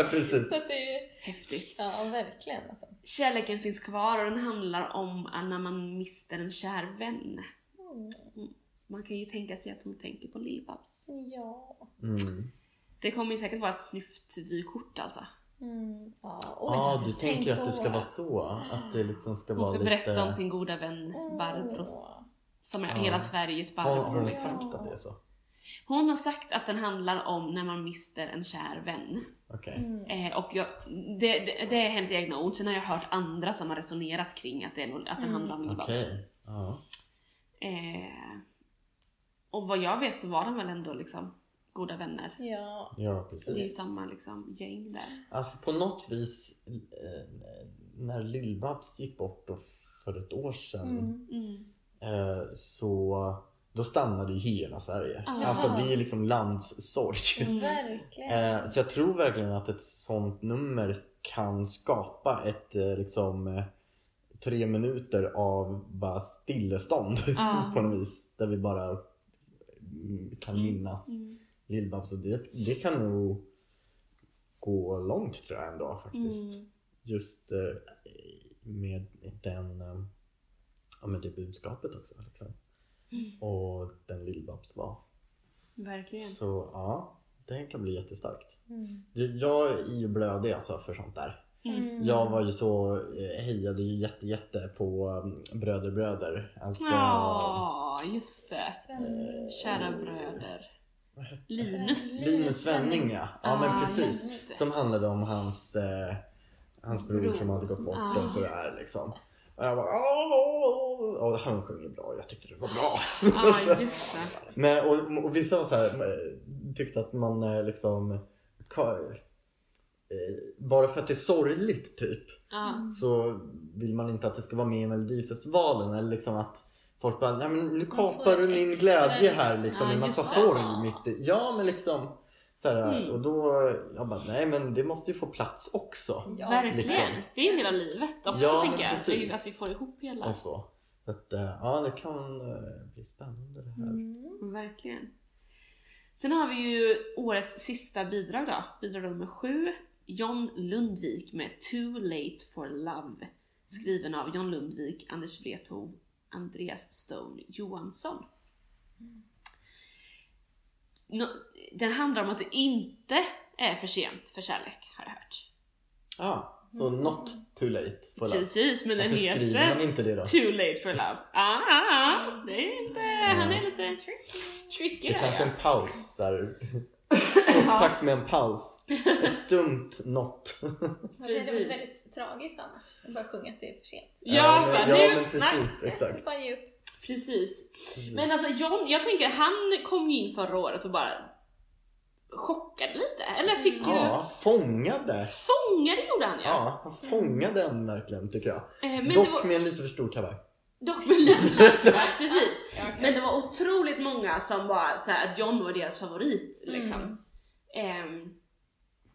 precis. Så att det är, Häftigt. ja verkligen alltså. Kärleken finns kvar och den handlar om när man mister en kär vän. Mm. Man kan ju tänka sig att hon tänker på Lill-Babs. Ja. Mm. Det kommer ju säkert vara ett snyft vykort alltså. Mm. Ja, oj, har du inte tänker att det ska vara så? Att det liksom ska Hon vara ska lite... berätta om sin goda vän Barbro. Som är Ja. hela Sveriges Barbro. har hon liksom. sagt att det är så? Hon har sagt att den handlar om när man mister en kär vän. Okej. Mm. Eh, och jag, det, det, det är hennes egna ord. Sen har jag hört andra som har resonerat kring att, det att den Mm. handlar om Okej. Lill-Babs. Ja. Eh, och vad jag vet så var de väl ändå liksom goda vänner. Ja. ja, Det är precis. samma liksom gäng där. Alltså på något vis eh, när Lill-Babs gick bort för ett år sedan Mm. Mm. eh, så då stannade ju hela Sverige. Ah. Alltså det är liksom landssorg. Mm. Verkligen. Eh, så jag tror verkligen att ett sånt nummer kan skapa ett liksom tre minuter av bara stillestånd Ja. på något vis. Där vi bara mm, kan minnas Mm. Lill-Babs och det, det kan nog gå långt tror jag ändå faktiskt. Mm. Just eh, med den, eh, ja, med det budskapet också. Liksom. Mm. Och den Lill-Babs var. Verkligen. Så ja, det kan bli jättestarkt. Mm. Det- Jag är ju blödig alltså för sånt där. Mm. Jag var ju så, eh, hejade ju jätte jätte på um, Bröder Bröder. Alltså, Ja, just det. Sven... Kära bröder. Linus. Linus Svenning ja. Ja men Ah, precis. just det. Som handlade om hans, eh, hans bror Bror som hade gått bort ah, och sådär liksom. Och jag bara åh, och han sjunger bra, jag tyckte det var bra. Ja, just det. Men, och, och vissa var så här, eh, tyckte att man eh, liksom eh, bara för att det är sorgligt typ Ja. så vill man inte att det ska vara med i Melodifestivalen eller liksom att folk bara, nej men nu kapar du min glädje här liksom Ja, med massa sorg mitt i. Ja men liksom så här, Mm. och då, jag bara, nej men det måste ju få plats också. Ja, Verkligen. liksom. Det är en del av livet också Ja, tänker men jag. precis. Att vi får ihop hela. Och så. Så att, eh, ja det kan eh, bli spännande det här. Mm. Verkligen. Sen har vi ju årets sista bidrag då. Bidrag nummer sju. John Lundvik med Too Late for Love. Skriven av John Lundvik, Anders Wrethov, Andreas Stone Johansson. Nå- Den handlar om att det inte är för sent för kärlek, har jag hört. Ja, så not too late for love. Precis, men den Varför skriver man heter inte det då? Too Late for Love. Ah, ah, ah. det är inte... Han är lite tricky Det är kanske ja. en paus där. Upptakt med en paus. Ett stumt not. Det är väl Precis. väldigt tragiskt annars. Att bara sjunga att det är för sent. Ja, men, men ja nu- men precis, Nej, exakt. Bara ge upp. Precis. Precis. Men alltså John, jag tänker han kom ju in förra året och bara chockade lite. Eller fick ju... Ja, fångade. Fångade gjorde han ja. Ja, han fångade en verkligen tycker jag. Eh, Men Dock det var... med en lite för stor kavaj. Dock med lite... ja, precis. Ja, okej. Men det var otroligt många som bara såhär, att John var deras favorit liksom. Mm. Ehm,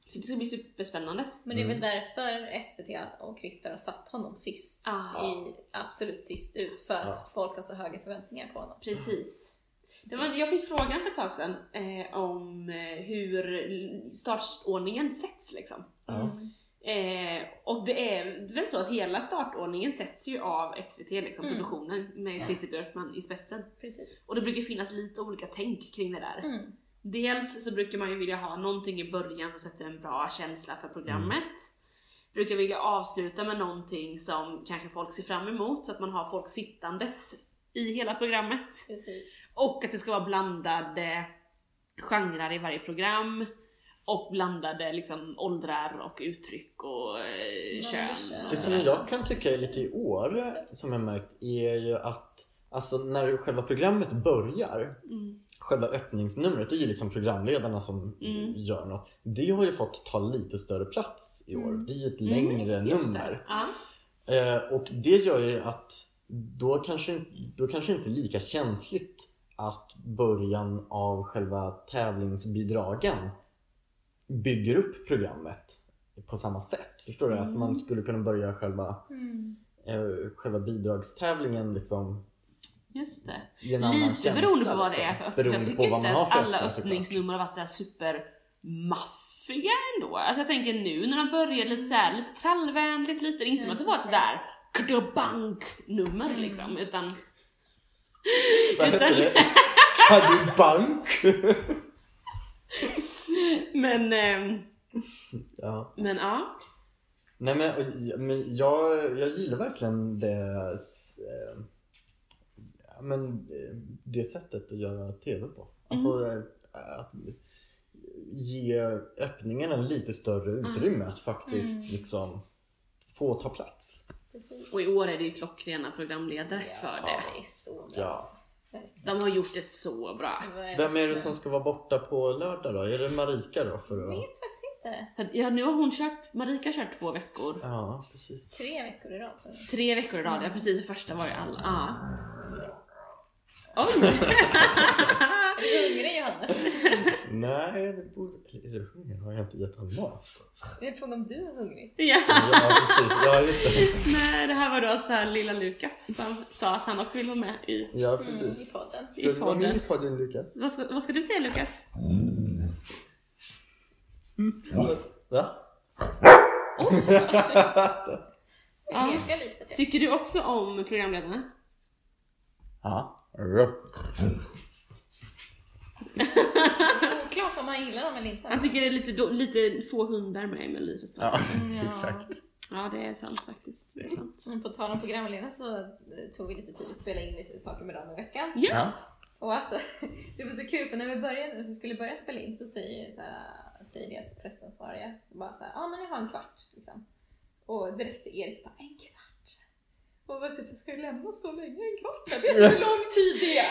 så det ska bli superspännande. Men det är väl Mm. därför SVT och Christer har satt honom sist. Ah. I absolut sist ut. För att Ja. folk har så höga förväntningar på honom. Precis. Det var, jag fick frågan för ett tag sedan eh, om eh, hur startordningen sätts liksom. Ja. Eh, och det är väl så att hela startordningen sätts ju av SVT, liksom, Mm. produktionen med Christer Björkman i spetsen. Precis. Och det brukar finnas lite olika tänk kring det där. Mm. Dels så brukar man ju vilja ha någonting i början som sätter en bra känsla för programmet. Brukar vilja avsluta med någonting som kanske folk ser fram emot så att man har folk sittandes i hela programmet. Precis. Och att det ska vara blandade genrer i varje program. Och blandade liksom åldrar och uttryck och eh, kön. Det som jag kan tycka är lite i år, som jag märkt, är ju att alltså när själva programmet börjar, Mm. Själva öppningsnumret, det är ju liksom programledarna som Mm. gör något. Det har ju fått ta lite större plats i år. Mm. Det är ju ett längre Mm, nummer. det. Eh, och det gör ju att då kanske, då kanske inte lika känsligt att början av själva tävlingsbidragen bygger upp programmet på samma sätt. Förstår du? Att Mm. man skulle kunna börja själva, Mm. eh, själva bidragstävlingen liksom Just det. i en annan Lite känsla. beroende på vad det liksom. är för öppning. Jag på tycker vad inte man har att alla öppningsnummer har varit så här super maffiga ändå. Alltså jag tänker nu när de börjar lite så här, lite trallvänligt, lite, inte som att det var ett sådär bank nummer Mm. liksom, utan Vad Utan- det? Kadubank! men, ehm, ja. men ja. Nej men, men jag, jag gillar verkligen det, eh, men, eh, det sättet att göra TV på. Alltså Mm. eh, att ge öppningen en lite större utrymme att faktiskt Mm. liksom få ta plats. Precis. Och i år är det ju klockrena programledare Ja, för det. det är så bra. Ja. De har gjort det så bra. Vem är det som ska vara borta på lördag då? Är det Marika då? För Jag att... vet faktiskt inte. För, ja, nu har hon kört, Marika har kört två veckor. Ja, precis. Tre veckor i rad. jag. Tre veckor i rad, ja precis. Det första var ju alla. Ja. Oj! Är du hungrig Johannes? Nej, det borde... Är du hungrig? Har jag inte gett honom mat? Det är frågan om du är hungrig. ja. Ja, precis. Ja, just det. Nej, det här var då så här lilla Lukas som sa att han också vill vara med i, Ja, Mm, precis. I podden. i Ska du vara med podden. i podden Lukas? Vad ska, vad ska du säga Lukas? Va? alltså. Ja. Tycker du också om programledarna? Ja. Oklart om man gillar dem eller inte. Han tycker det är lite, då, lite få hundar med i Melodifestivalen. Ja, Mm, ja. exakt. Ja, det är sant faktiskt. Det är sant. Mm, På tal om programledare så eh, tog vi lite tid att spela in lite saker med dem i veckan. Ja. Ja. Och alltså, det var så kul för när vi, började, när vi skulle börja spela in så säger, så här, säger deras pressansvariga bara så här, ja men jag har en kvart liksom. Och direkt till Erik bara, en kvart? Och jag var typ, ska du lämna oss så länge? En kvart? Jag vet inte hur lång tid det är!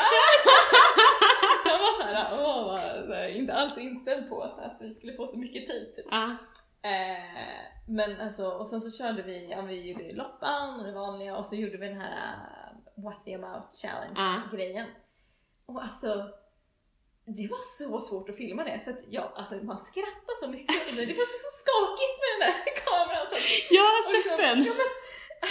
Så jag var så här, åh, så här, inte alls inställd på att vi skulle få så mycket tid. Typ. Ja. Eh, men alltså, och sen så körde vi, ja vi gjorde ju loppan och det vanliga och så gjorde vi den här uh, What the amount challenge grejen. Och alltså, det var så svårt att filma det för att ja, alltså man skrattar så mycket så det, det var så skakigt med den där kameran. Så Jag har sett liksom- den! Ja, men,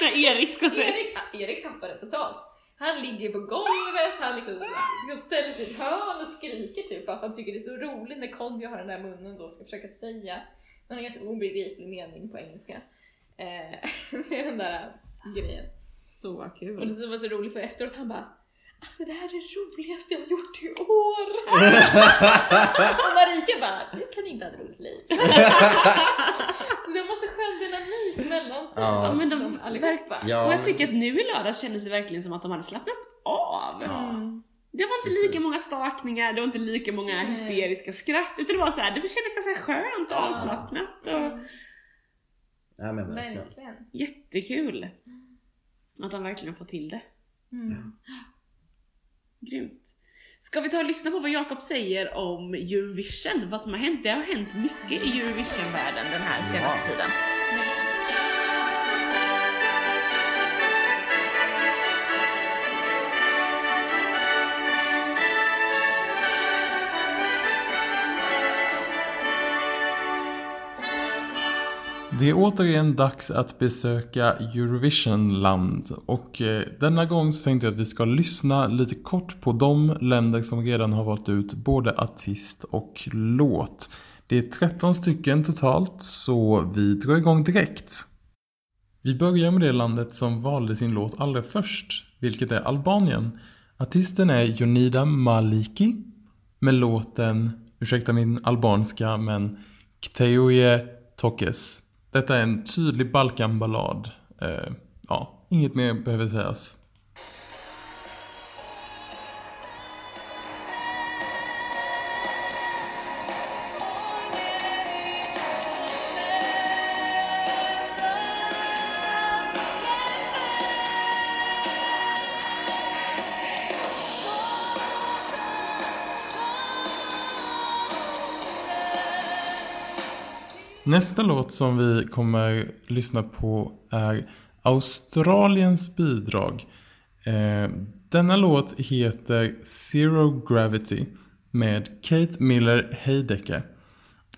När Erik ska se. Erik, Erik tappade totalt. Han ligger på golvet, han liksom, liksom ställer sig i ett hörn och skriker typ för att han tycker det är så roligt när Conny har den där munnen då och ska försöka säga någon helt obegriplig mening på engelska. Eh, med den där grejen. Så Och kul. det var så roligt för efteråt han bara Alltså det här är det roligaste jag har gjort i år! och Marika bara, du kan inte ha ett roligt liv. så det var så skön dynamik mellan sig. Ja. Ja, allihopa. Ja, och jag men- tycker att nu i lördags kändes det verkligen som att de hade slappnat av. Ja. Mm. Det var inte Precis. lika många stakningar, det var inte lika många Nej. hysteriska skratt, utan det var så här, det kändes ganska skönt och avslappnat och Mm. Ja, men verkligen. Verkligen. jättekul. Att de verkligen får till det. Mm. Grymt. Ska vi ta och lyssna på vad Jakob säger om Eurovision? Vad som har hänt? Det har hänt mycket i Eurovision-världen den här senaste Ja. tiden. Det är återigen dags att besöka Eurovisionland och eh, denna gång så tänkte jag att vi ska lyssna lite kort på de länder som redan har valt ut både artist och låt. Det är 13 stycken totalt så vi drar igång direkt. Vi börjar med det landet som valde sin låt allra först, vilket är Albanien. Artisten är Jonida Maliki med låten, ursäkta min albanska, men Kteoje Tokes. Detta är en tydlig Balkanballad. Eh, ja, inget mer behöver sägas. Nästa låt som vi kommer lyssna på är Australiens bidrag. Eh, denna låt heter Zero Gravity med Kate Miller Heidecke.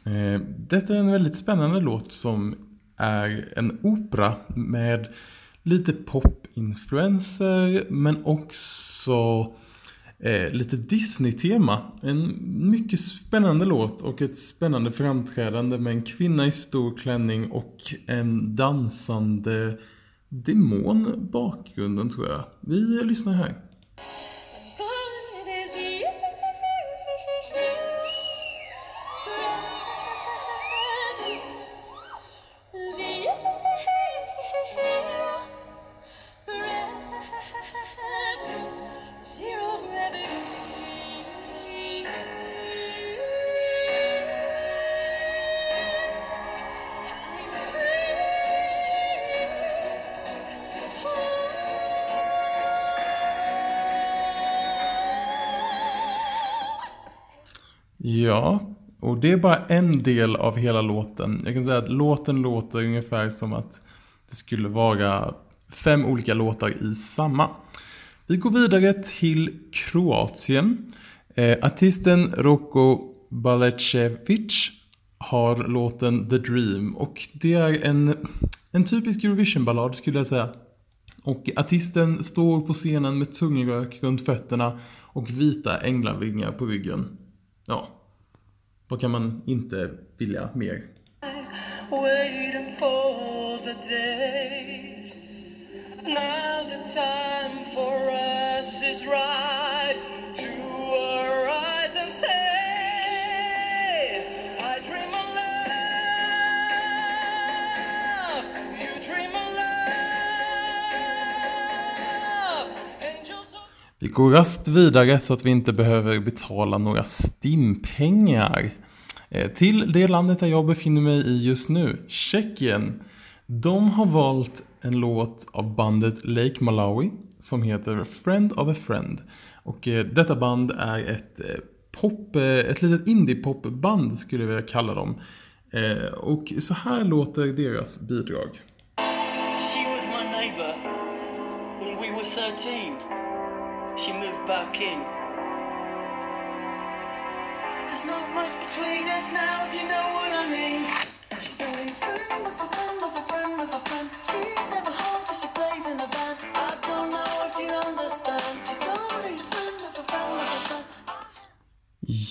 Eh, detta är en väldigt spännande låt som är en opera med lite popinfluenser men också eh, lite Disney-tema. En mycket spännande låt och ett spännande framträdande med en kvinna i stor klänning och en dansande demon bakgrunden tror jag. Vi lyssnar här. Det är bara en del av hela låten. Jag kan säga att låten låter ungefär som att det skulle vara fem olika låtar i samma. Vi går vidare till Kroatien. Eh, artisten Roko Balecevic har låten The Dream och det är en, en typisk Eurovision-ballad skulle jag säga. Och artisten står på scenen med tungrök runt fötterna och vita änglavingar på ryggen. Ja, vad kan man inte vilja mer? Vi går raskt vidare så att vi inte behöver betala några stimpengar. Eh, till det landet där jag befinner mig i just nu, Tjeckien. De har valt en låt av bandet Lake Malawi som heter Friend of a Friend. Och eh, detta band är ett eh, pop, eh, ett litet indie-popband skulle jag vilja kalla dem. Eh, och så här låter deras bidrag. She was my neighbour when we were 13. She moved back in.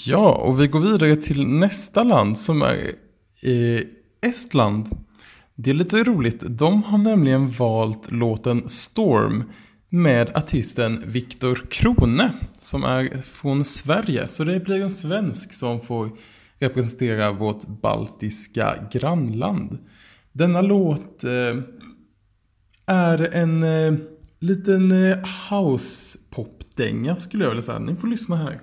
Ja, och vi går vidare till nästa land som är eh, Estland. Det är lite roligt, de har nämligen valt låten Storm med artisten Viktor Krone som är från Sverige. Så det blir en svensk som får representera vårt baltiska grannland. Denna låt eh, är en eh, liten eh, house-popdänga skulle jag vilja säga. Ni får lyssna här.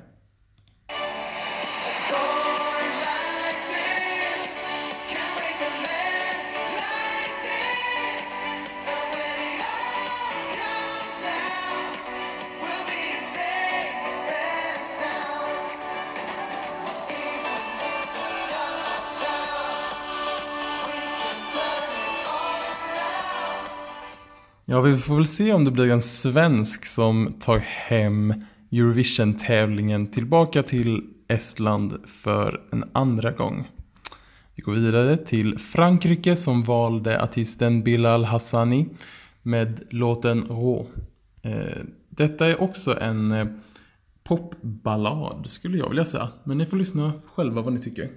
Ja, vi får väl se om det blir en svensk som tar hem Eurovision-tävlingen tillbaka till Estland för en andra gång. Vi går vidare till Frankrike som valde artisten Bilal Hassani med låten Rå. Eh, detta är också en eh, popballad skulle jag vilja säga. Men ni får lyssna själva vad ni tycker.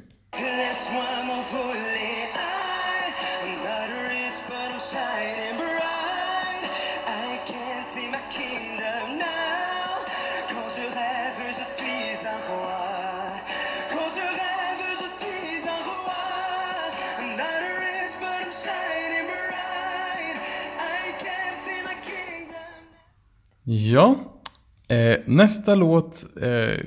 Nästa låt eh,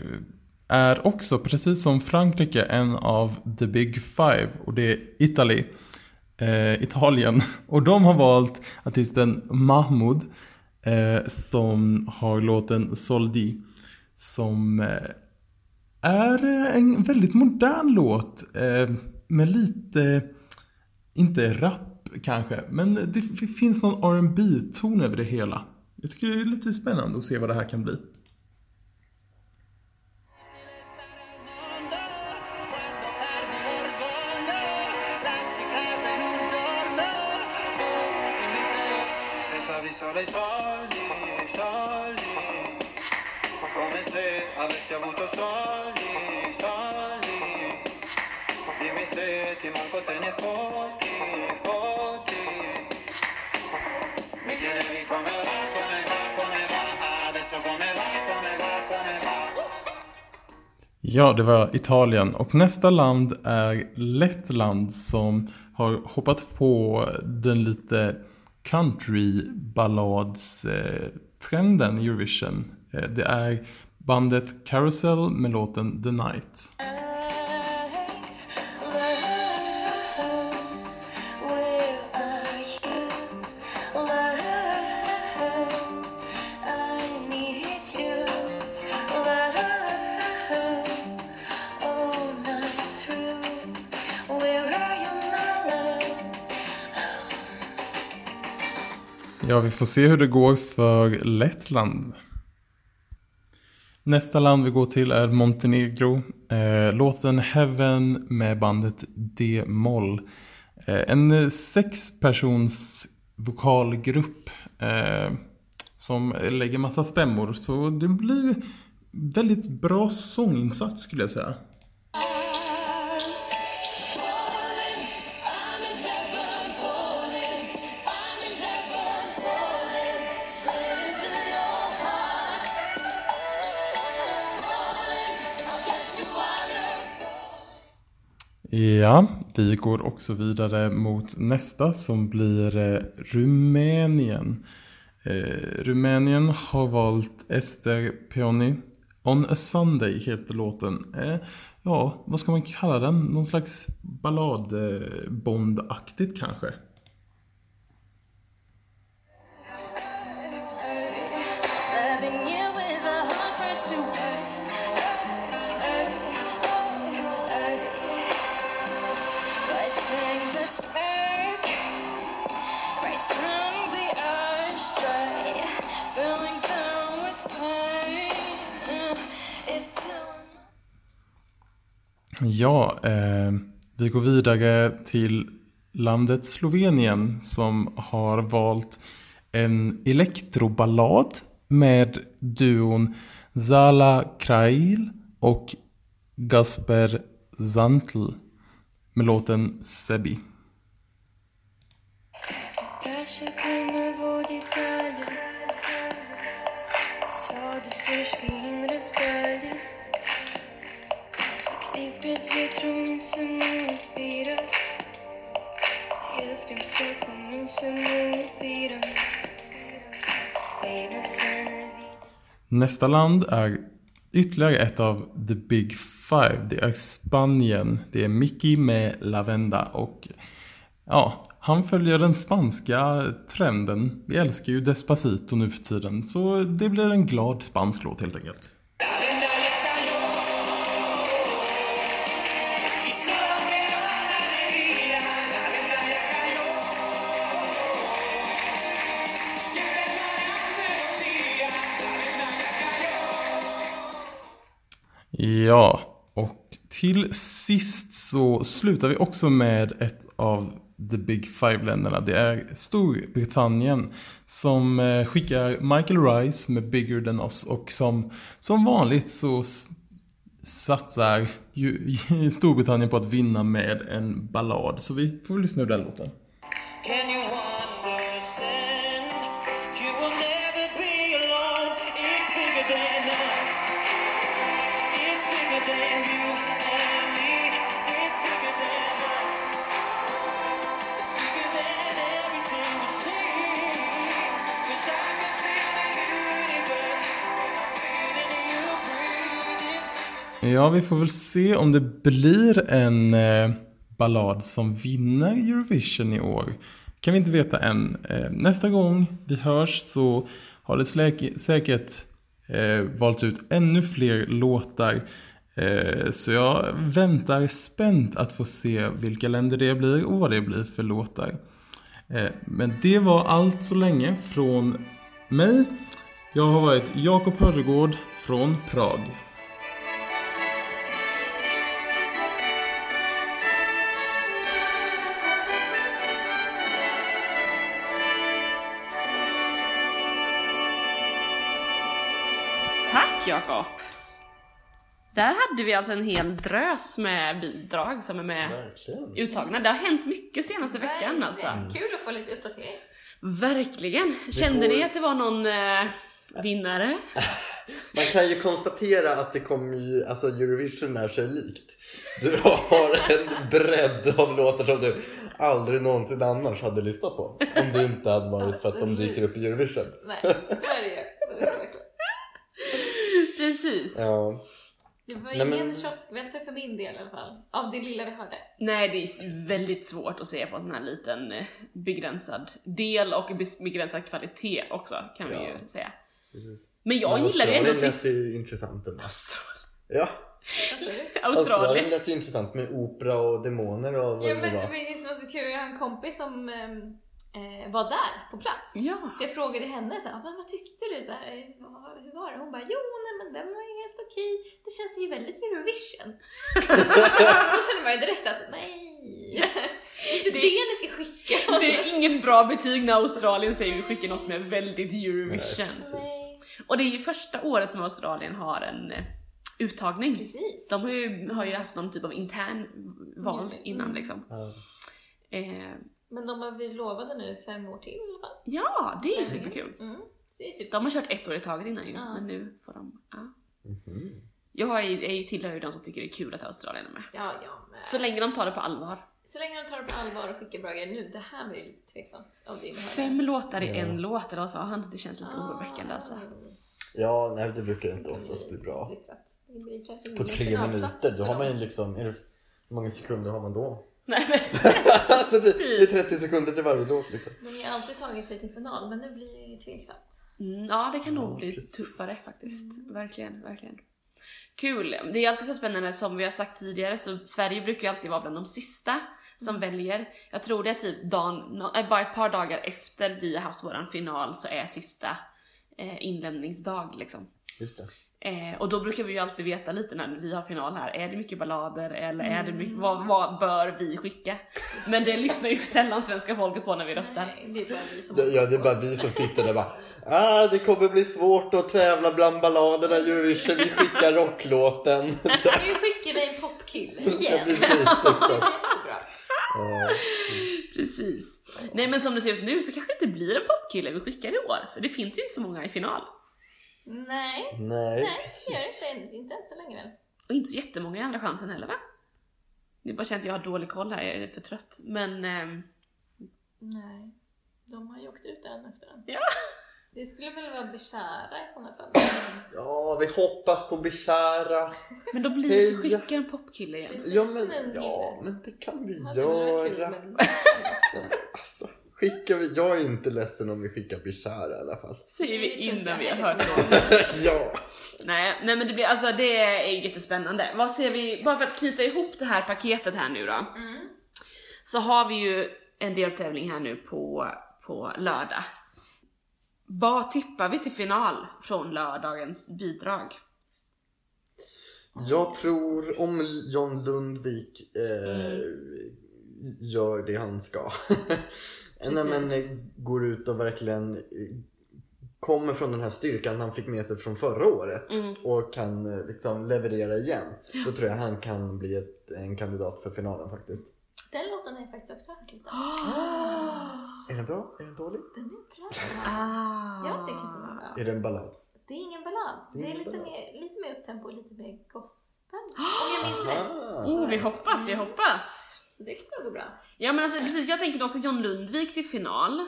är också precis som Frankrike en av the big five och det är Italy. Eh, Italien. Och de har valt artisten Mahmoud eh, som har låten Soldi. Som eh, är eh, en väldigt modern låt eh, med lite, inte rap kanske, men det finns någon rb ton över det hela. Jag tycker det är lite spännande att se vad det här kan bli. Se avessi avuto soldi, soldi Dimmi se ti manco te ne fotti, fotti Mi chiedevi come va, come va, come va Adesso come va, come va, come va Ja, det var Italien. Och nästa land är Lettland som har hoppat på den lite country-ballads-trenden eh, i Eurovision. Eh, det är bandet Carousel med låten The Night. Ja, vi får se hur det går för Lettland. Nästa land vi går till är Montenegro. Eh, låten Heaven med bandet D-moll. Eh, en sexpersons vokalgrupp eh, som lägger massa stämmor. Så det blir väldigt bra sånginsats skulle jag säga. Ja, vi går också vidare mot nästa som blir eh, Rumänien. Eh, Rumänien har valt Ester Peony. On a Sunday heter låten. Eh, ja, vad ska man kalla den? Någon slags balladbondaktigt kanske? Ja, eh, vi går vidare till landet Slovenien som har valt en elektroballad med duon Zala Krail och Gasper Zantl med låten Sebi. Min min Nästa land är ytterligare ett av the big five. Det är Spanien. Det är Mickey med Lavenda och ja, han följer den spanska trenden. Vi älskar ju Despacito nu för tiden så det blir en glad spansk låt helt enkelt. Ja, och till sist så slutar vi också med ett av the big five-länderna. Det är Storbritannien som eh, skickar Michael Rice med Bigger than us och som, som vanligt så satsar ju Storbritannien på att vinna med en ballad. Så vi får väl lyssna på den låten. Ja, vi får väl se om det blir en eh, ballad som vinner Eurovision i år. Kan vi inte veta än. Eh, nästa gång vi hörs så har det släk- säkert eh, valts ut ännu fler låtar. Eh, så jag väntar spänt att få se vilka länder det blir och vad det blir för låtar. Eh, men det var allt så länge från mig. Jag har varit Jakob Hörregård från Prag. Jakob! Där hade vi alltså en hel drös med bidrag som är med Verkligen. uttagna. Det har hänt mycket senaste veckan alltså. Kul att få lite uppdatering. Verkligen! Kände går- ni att det var någon eh, vinnare? Man kan ju konstatera att det kommer ju, alltså Eurovision är sig likt. Du har en bredd av låtar som du aldrig någonsin annars hade lyssnat på. Om det inte hade varit för att de dyker upp i Eurovision. Nej, så är det ju. Så är det verkligen. Precis. Ja. Det var Nej, ingen men- kioskvältare för min del i alla fall. Av det lilla vi hörde. Nej, det är väldigt svårt att se på en sån här liten eh, begränsad del och begränsad kvalitet också kan vi Ja. ju säga. Precis. Men jag Men gillar det ändå Australien lät ju intressant ändå. Australien. Ja? Australien Australien. lät ju intressant med opera och demoner och vad Ja det men var. var det som var så kul, jag har en kompis som ehm, eh, var där på plats. Ja. Så jag frågade henne så här, men vad tyckte du? Så här, eh, vad- hur var det? Hon bara, jo nej men den var ju helt okej. Det känns ju väldigt Eurovision. Då känner man ju direkt att nej, det är det ni ska skicka. Det är inget bra betyg när Australien säger vi skickar något som är väldigt Eurovision. Nej. Och det är ju första året som Australien har en eh, uttagning. Precis. De har ju, har ju haft någon typ av intern val Mm. innan liksom. Ja. Eh, Men de har vi lovade nu fem år till i alla fall. ja, det är ju superkul. Mm. Super. De har kört ett år i taget innan ju, Ja. men nu får de... Ja. Mhm. Jag är ju, är ju tillhör ju de som tycker det är kul att Australien är med. Ja, ja. Men... Så länge de tar det på allvar. Så länge de tar det på allvar och skickar bra grejer nu. Det här ju lite tveksamt det. Fem låtar i Ja. en låt, eller sa han? Det känns lite Ah. oroväckande alltså. Ja, nej det brukar inte oftast bli bra. blir På tre minuter, då har man ju liksom, är det, hur många sekunder har man då? Nej men alltså det, det är 30 sekunder till varje låt liksom. De har alltid tagit sig till final, men nu blir det ju tveksamt. Mm, ja, det kan nog Ja, bli precis. tuffare faktiskt. Verkligen, verkligen. Kul! Det är alltid så spännande som vi har sagt tidigare så Sverige brukar ju alltid vara bland de sista som väljer. Jag tror det är typ dagen, äh, bara ett par dagar efter vi har haft våran final så är sista eh, inlämningsdag liksom. Just det. Eh, och då brukar vi ju alltid veta lite när vi har final här, är det mycket ballader eller är det mycket, vad, vad bör vi skicka? Men det lyssnar ju sällan svenska folket på när vi röstar. Nej, det är bara vi som Det- Ja, det är bara vi som sitter där och bara ah, det kommer bli svårt att tävla bland balladerna Eurovision, vi skickar rocklåten. Så, Vi skickar dig en popkille ja, igen. precis, exakt. Jättebra. Ja. Precis. Nej men som det ser ut nu så kanske det inte blir en popkille vi skickar i år, för det finns ju inte så många i final. Nej, Nej, nej, det gör precis. det inte. Inte än så länge väl. Och inte så jättemånga i andra chansen heller va? Det är bara känt att jag har dålig koll här, jag är för trött. Men ehm, Nej, de har ju åkt ut en efter en. Ja. Det skulle väl vara Bishara i sådana fall. Ja, vi hoppas på Bishara. Men då blir det så Heja. skicka en popkille igen. Precis. Ja en men, ja, men det kan vi kul, göra. Ja, Alltså, skickar vi, jag är inte ledsen om vi skickar Bishara i alla fall. Säger vi innan vi har hört det. Ja! Nej, nej men det blir alltså det är jättespännande. Vad ser vi, bara för att knyta ihop det här paketet här nu då. Mm. Så har vi ju en deltävling här nu på, på lördag. Vad tippar vi till final från lördagens bidrag? Jag tror om John Lundvik eh, gör det han ska. Nej, men eh, går ut och verkligen eh, kommer från den här styrkan han fick med sig från förra året Mm. och kan eh, liksom leverera igen. Då tror jag han kan bli ett, en kandidat för finalen faktiskt. Den låten har jag faktiskt också hört lite. Är den bra? Är den dålig? Den är bra. Ah. Jag tycker inte den är bra. Är det en ballad? Det är ingen ballad. Det är Det är lite ballad. mer, lite mer upptempo och lite mer gospel. Om jag minns rätt. Oh, vi hoppas, vi hoppas. Så det ska gå bra. Ja men alltså precis, jag tänker också John Lundvik till final.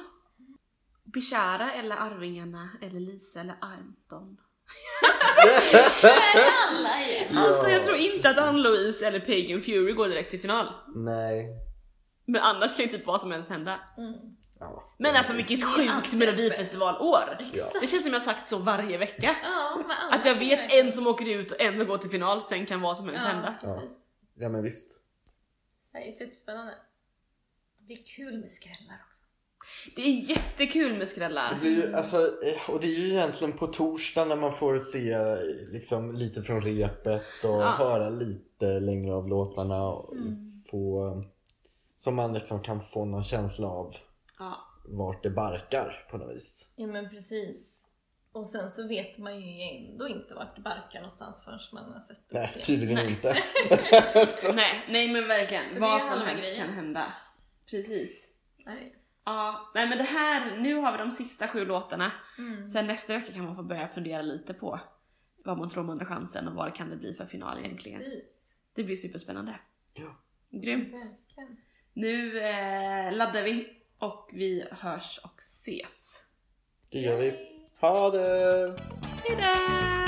Bishara eller Arvingarna eller Lisa eller Anton. Alla igen. Alltså jag tror inte att Ann-Louise eller Pagan Fury går direkt till final. Nej. Men annars kan ju typ vad som helst hända. Mm. Ja. Men alltså vilket sjukt melodifestivalår! Ja. Det känns som jag har sagt så varje vecka. Ja, Att jag kan vet en som åker ut och en som går till final, sen kan vad som helst hända. Ja men visst. Det är superspännande. Det är kul med skrällar också. Det är jättekul med Det skrällar. blir ju, alltså, eh, och det är ju egentligen på torsdag när man får se liksom, lite från repet och Ja. höra lite längre av låtarna och Mm. få så man liksom kan få någon känsla av Ja. vart det barkar på något vis. Ja men precis. Och sen så vet man ju ändå inte vart det barkar någonstans förrän man har sett det Nej, tydligen Nej. inte. Nej, nej men verkligen. Vad som helst grejer. kan hända. Precis. Nej. Ja, nej men det här, nu har vi de sista sju låtarna. Mm. Sen nästa vecka kan man få börja fundera lite på vad man tror om andra chansen och vad kan det bli för final egentligen. Precis. Det blir superspännande. Ja. Grymt. Verkligen. Nu eh, laddar vi och vi hörs och ses. Det gör vi. Ha det! Hejdå!